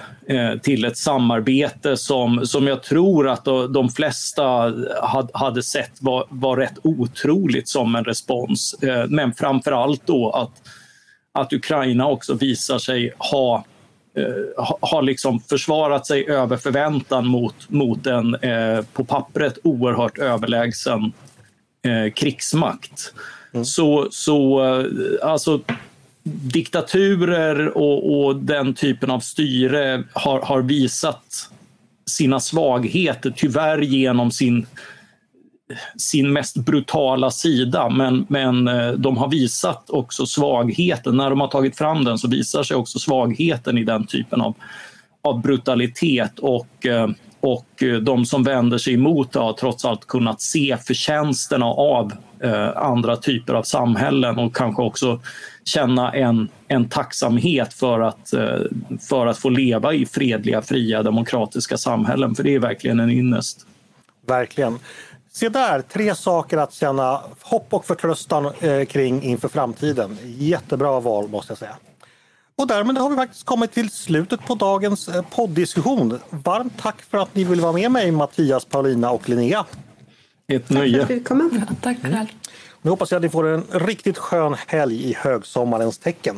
Speaker 3: till ett samarbete som, som jag tror att de, flesta had, hade sett var, var rätt otroligt som en respons. Eh, men framför allt då att, att Ukraina också visar sig ha eh, ha- har liksom försvarat sig över förväntan mot, mot en eh, på pappret oerhört överlägsen eh, krigsmakt. Så, så eh, alltså diktaturer och, och den typen av styre har, har visat sina svagheter, tyvärr genom sin sin mest brutala sida men, men eh, de har visat också svagheten. När de har tagit fram den så visar sig också svagheten i den typen av, av brutalitet och, eh, och eh, de som vänder sig emot det har trots allt kunnat se förtjänsterna av Eh, andra typer av samhällen och kanske också känna en, en tacksamhet för att, eh, för att få leva i fredliga, fria, demokratiska samhällen. För det är verkligen en ynnest.
Speaker 1: Verkligen. Se där, tre saker att känna hopp och förtröstan eh, kring inför framtiden. Jättebra val måste jag säga. Och därmed har vi faktiskt kommit till slutet på dagens eh, podddiskussion. Varmt tack för att ni vill vara med mig Mattias, Paulina och Linnea.
Speaker 3: Ett
Speaker 2: Tack för
Speaker 3: nöje.
Speaker 2: att du kom.
Speaker 4: Ja, tack själv.
Speaker 1: Nu hoppas jag att ni får en riktigt skön helg i högsommarens tecken.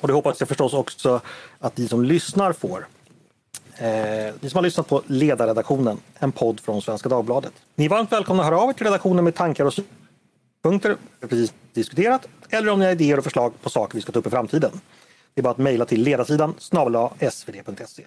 Speaker 1: Och det hoppas jag förstås också att ni som lyssnar får. Eh, ni som har lyssnat på Ledarredaktionen, en podd från Svenska Dagbladet. Ni är varmt välkomna att höra av er till redaktionen med tankar och synpunkter vi precis diskuterat eller om ni har idéer och förslag på saker vi ska ta upp i framtiden. Det är bara att mejla till ledarsidan snabel svd.se.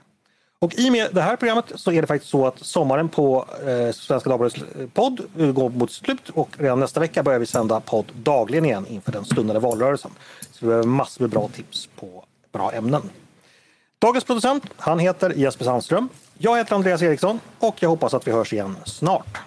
Speaker 1: Och i och med det här programmet så är det faktiskt så att sommaren på eh, Svenska Dagbladets podd går mot slut och redan nästa vecka börjar vi sända podd dagligen igen inför den stundande valrörelsen. Så vi behöver massor med bra tips på bra ämnen. Dagens producent, han heter Jesper Sandström. Jag heter Andreas Eriksson och jag hoppas att vi hörs igen snart.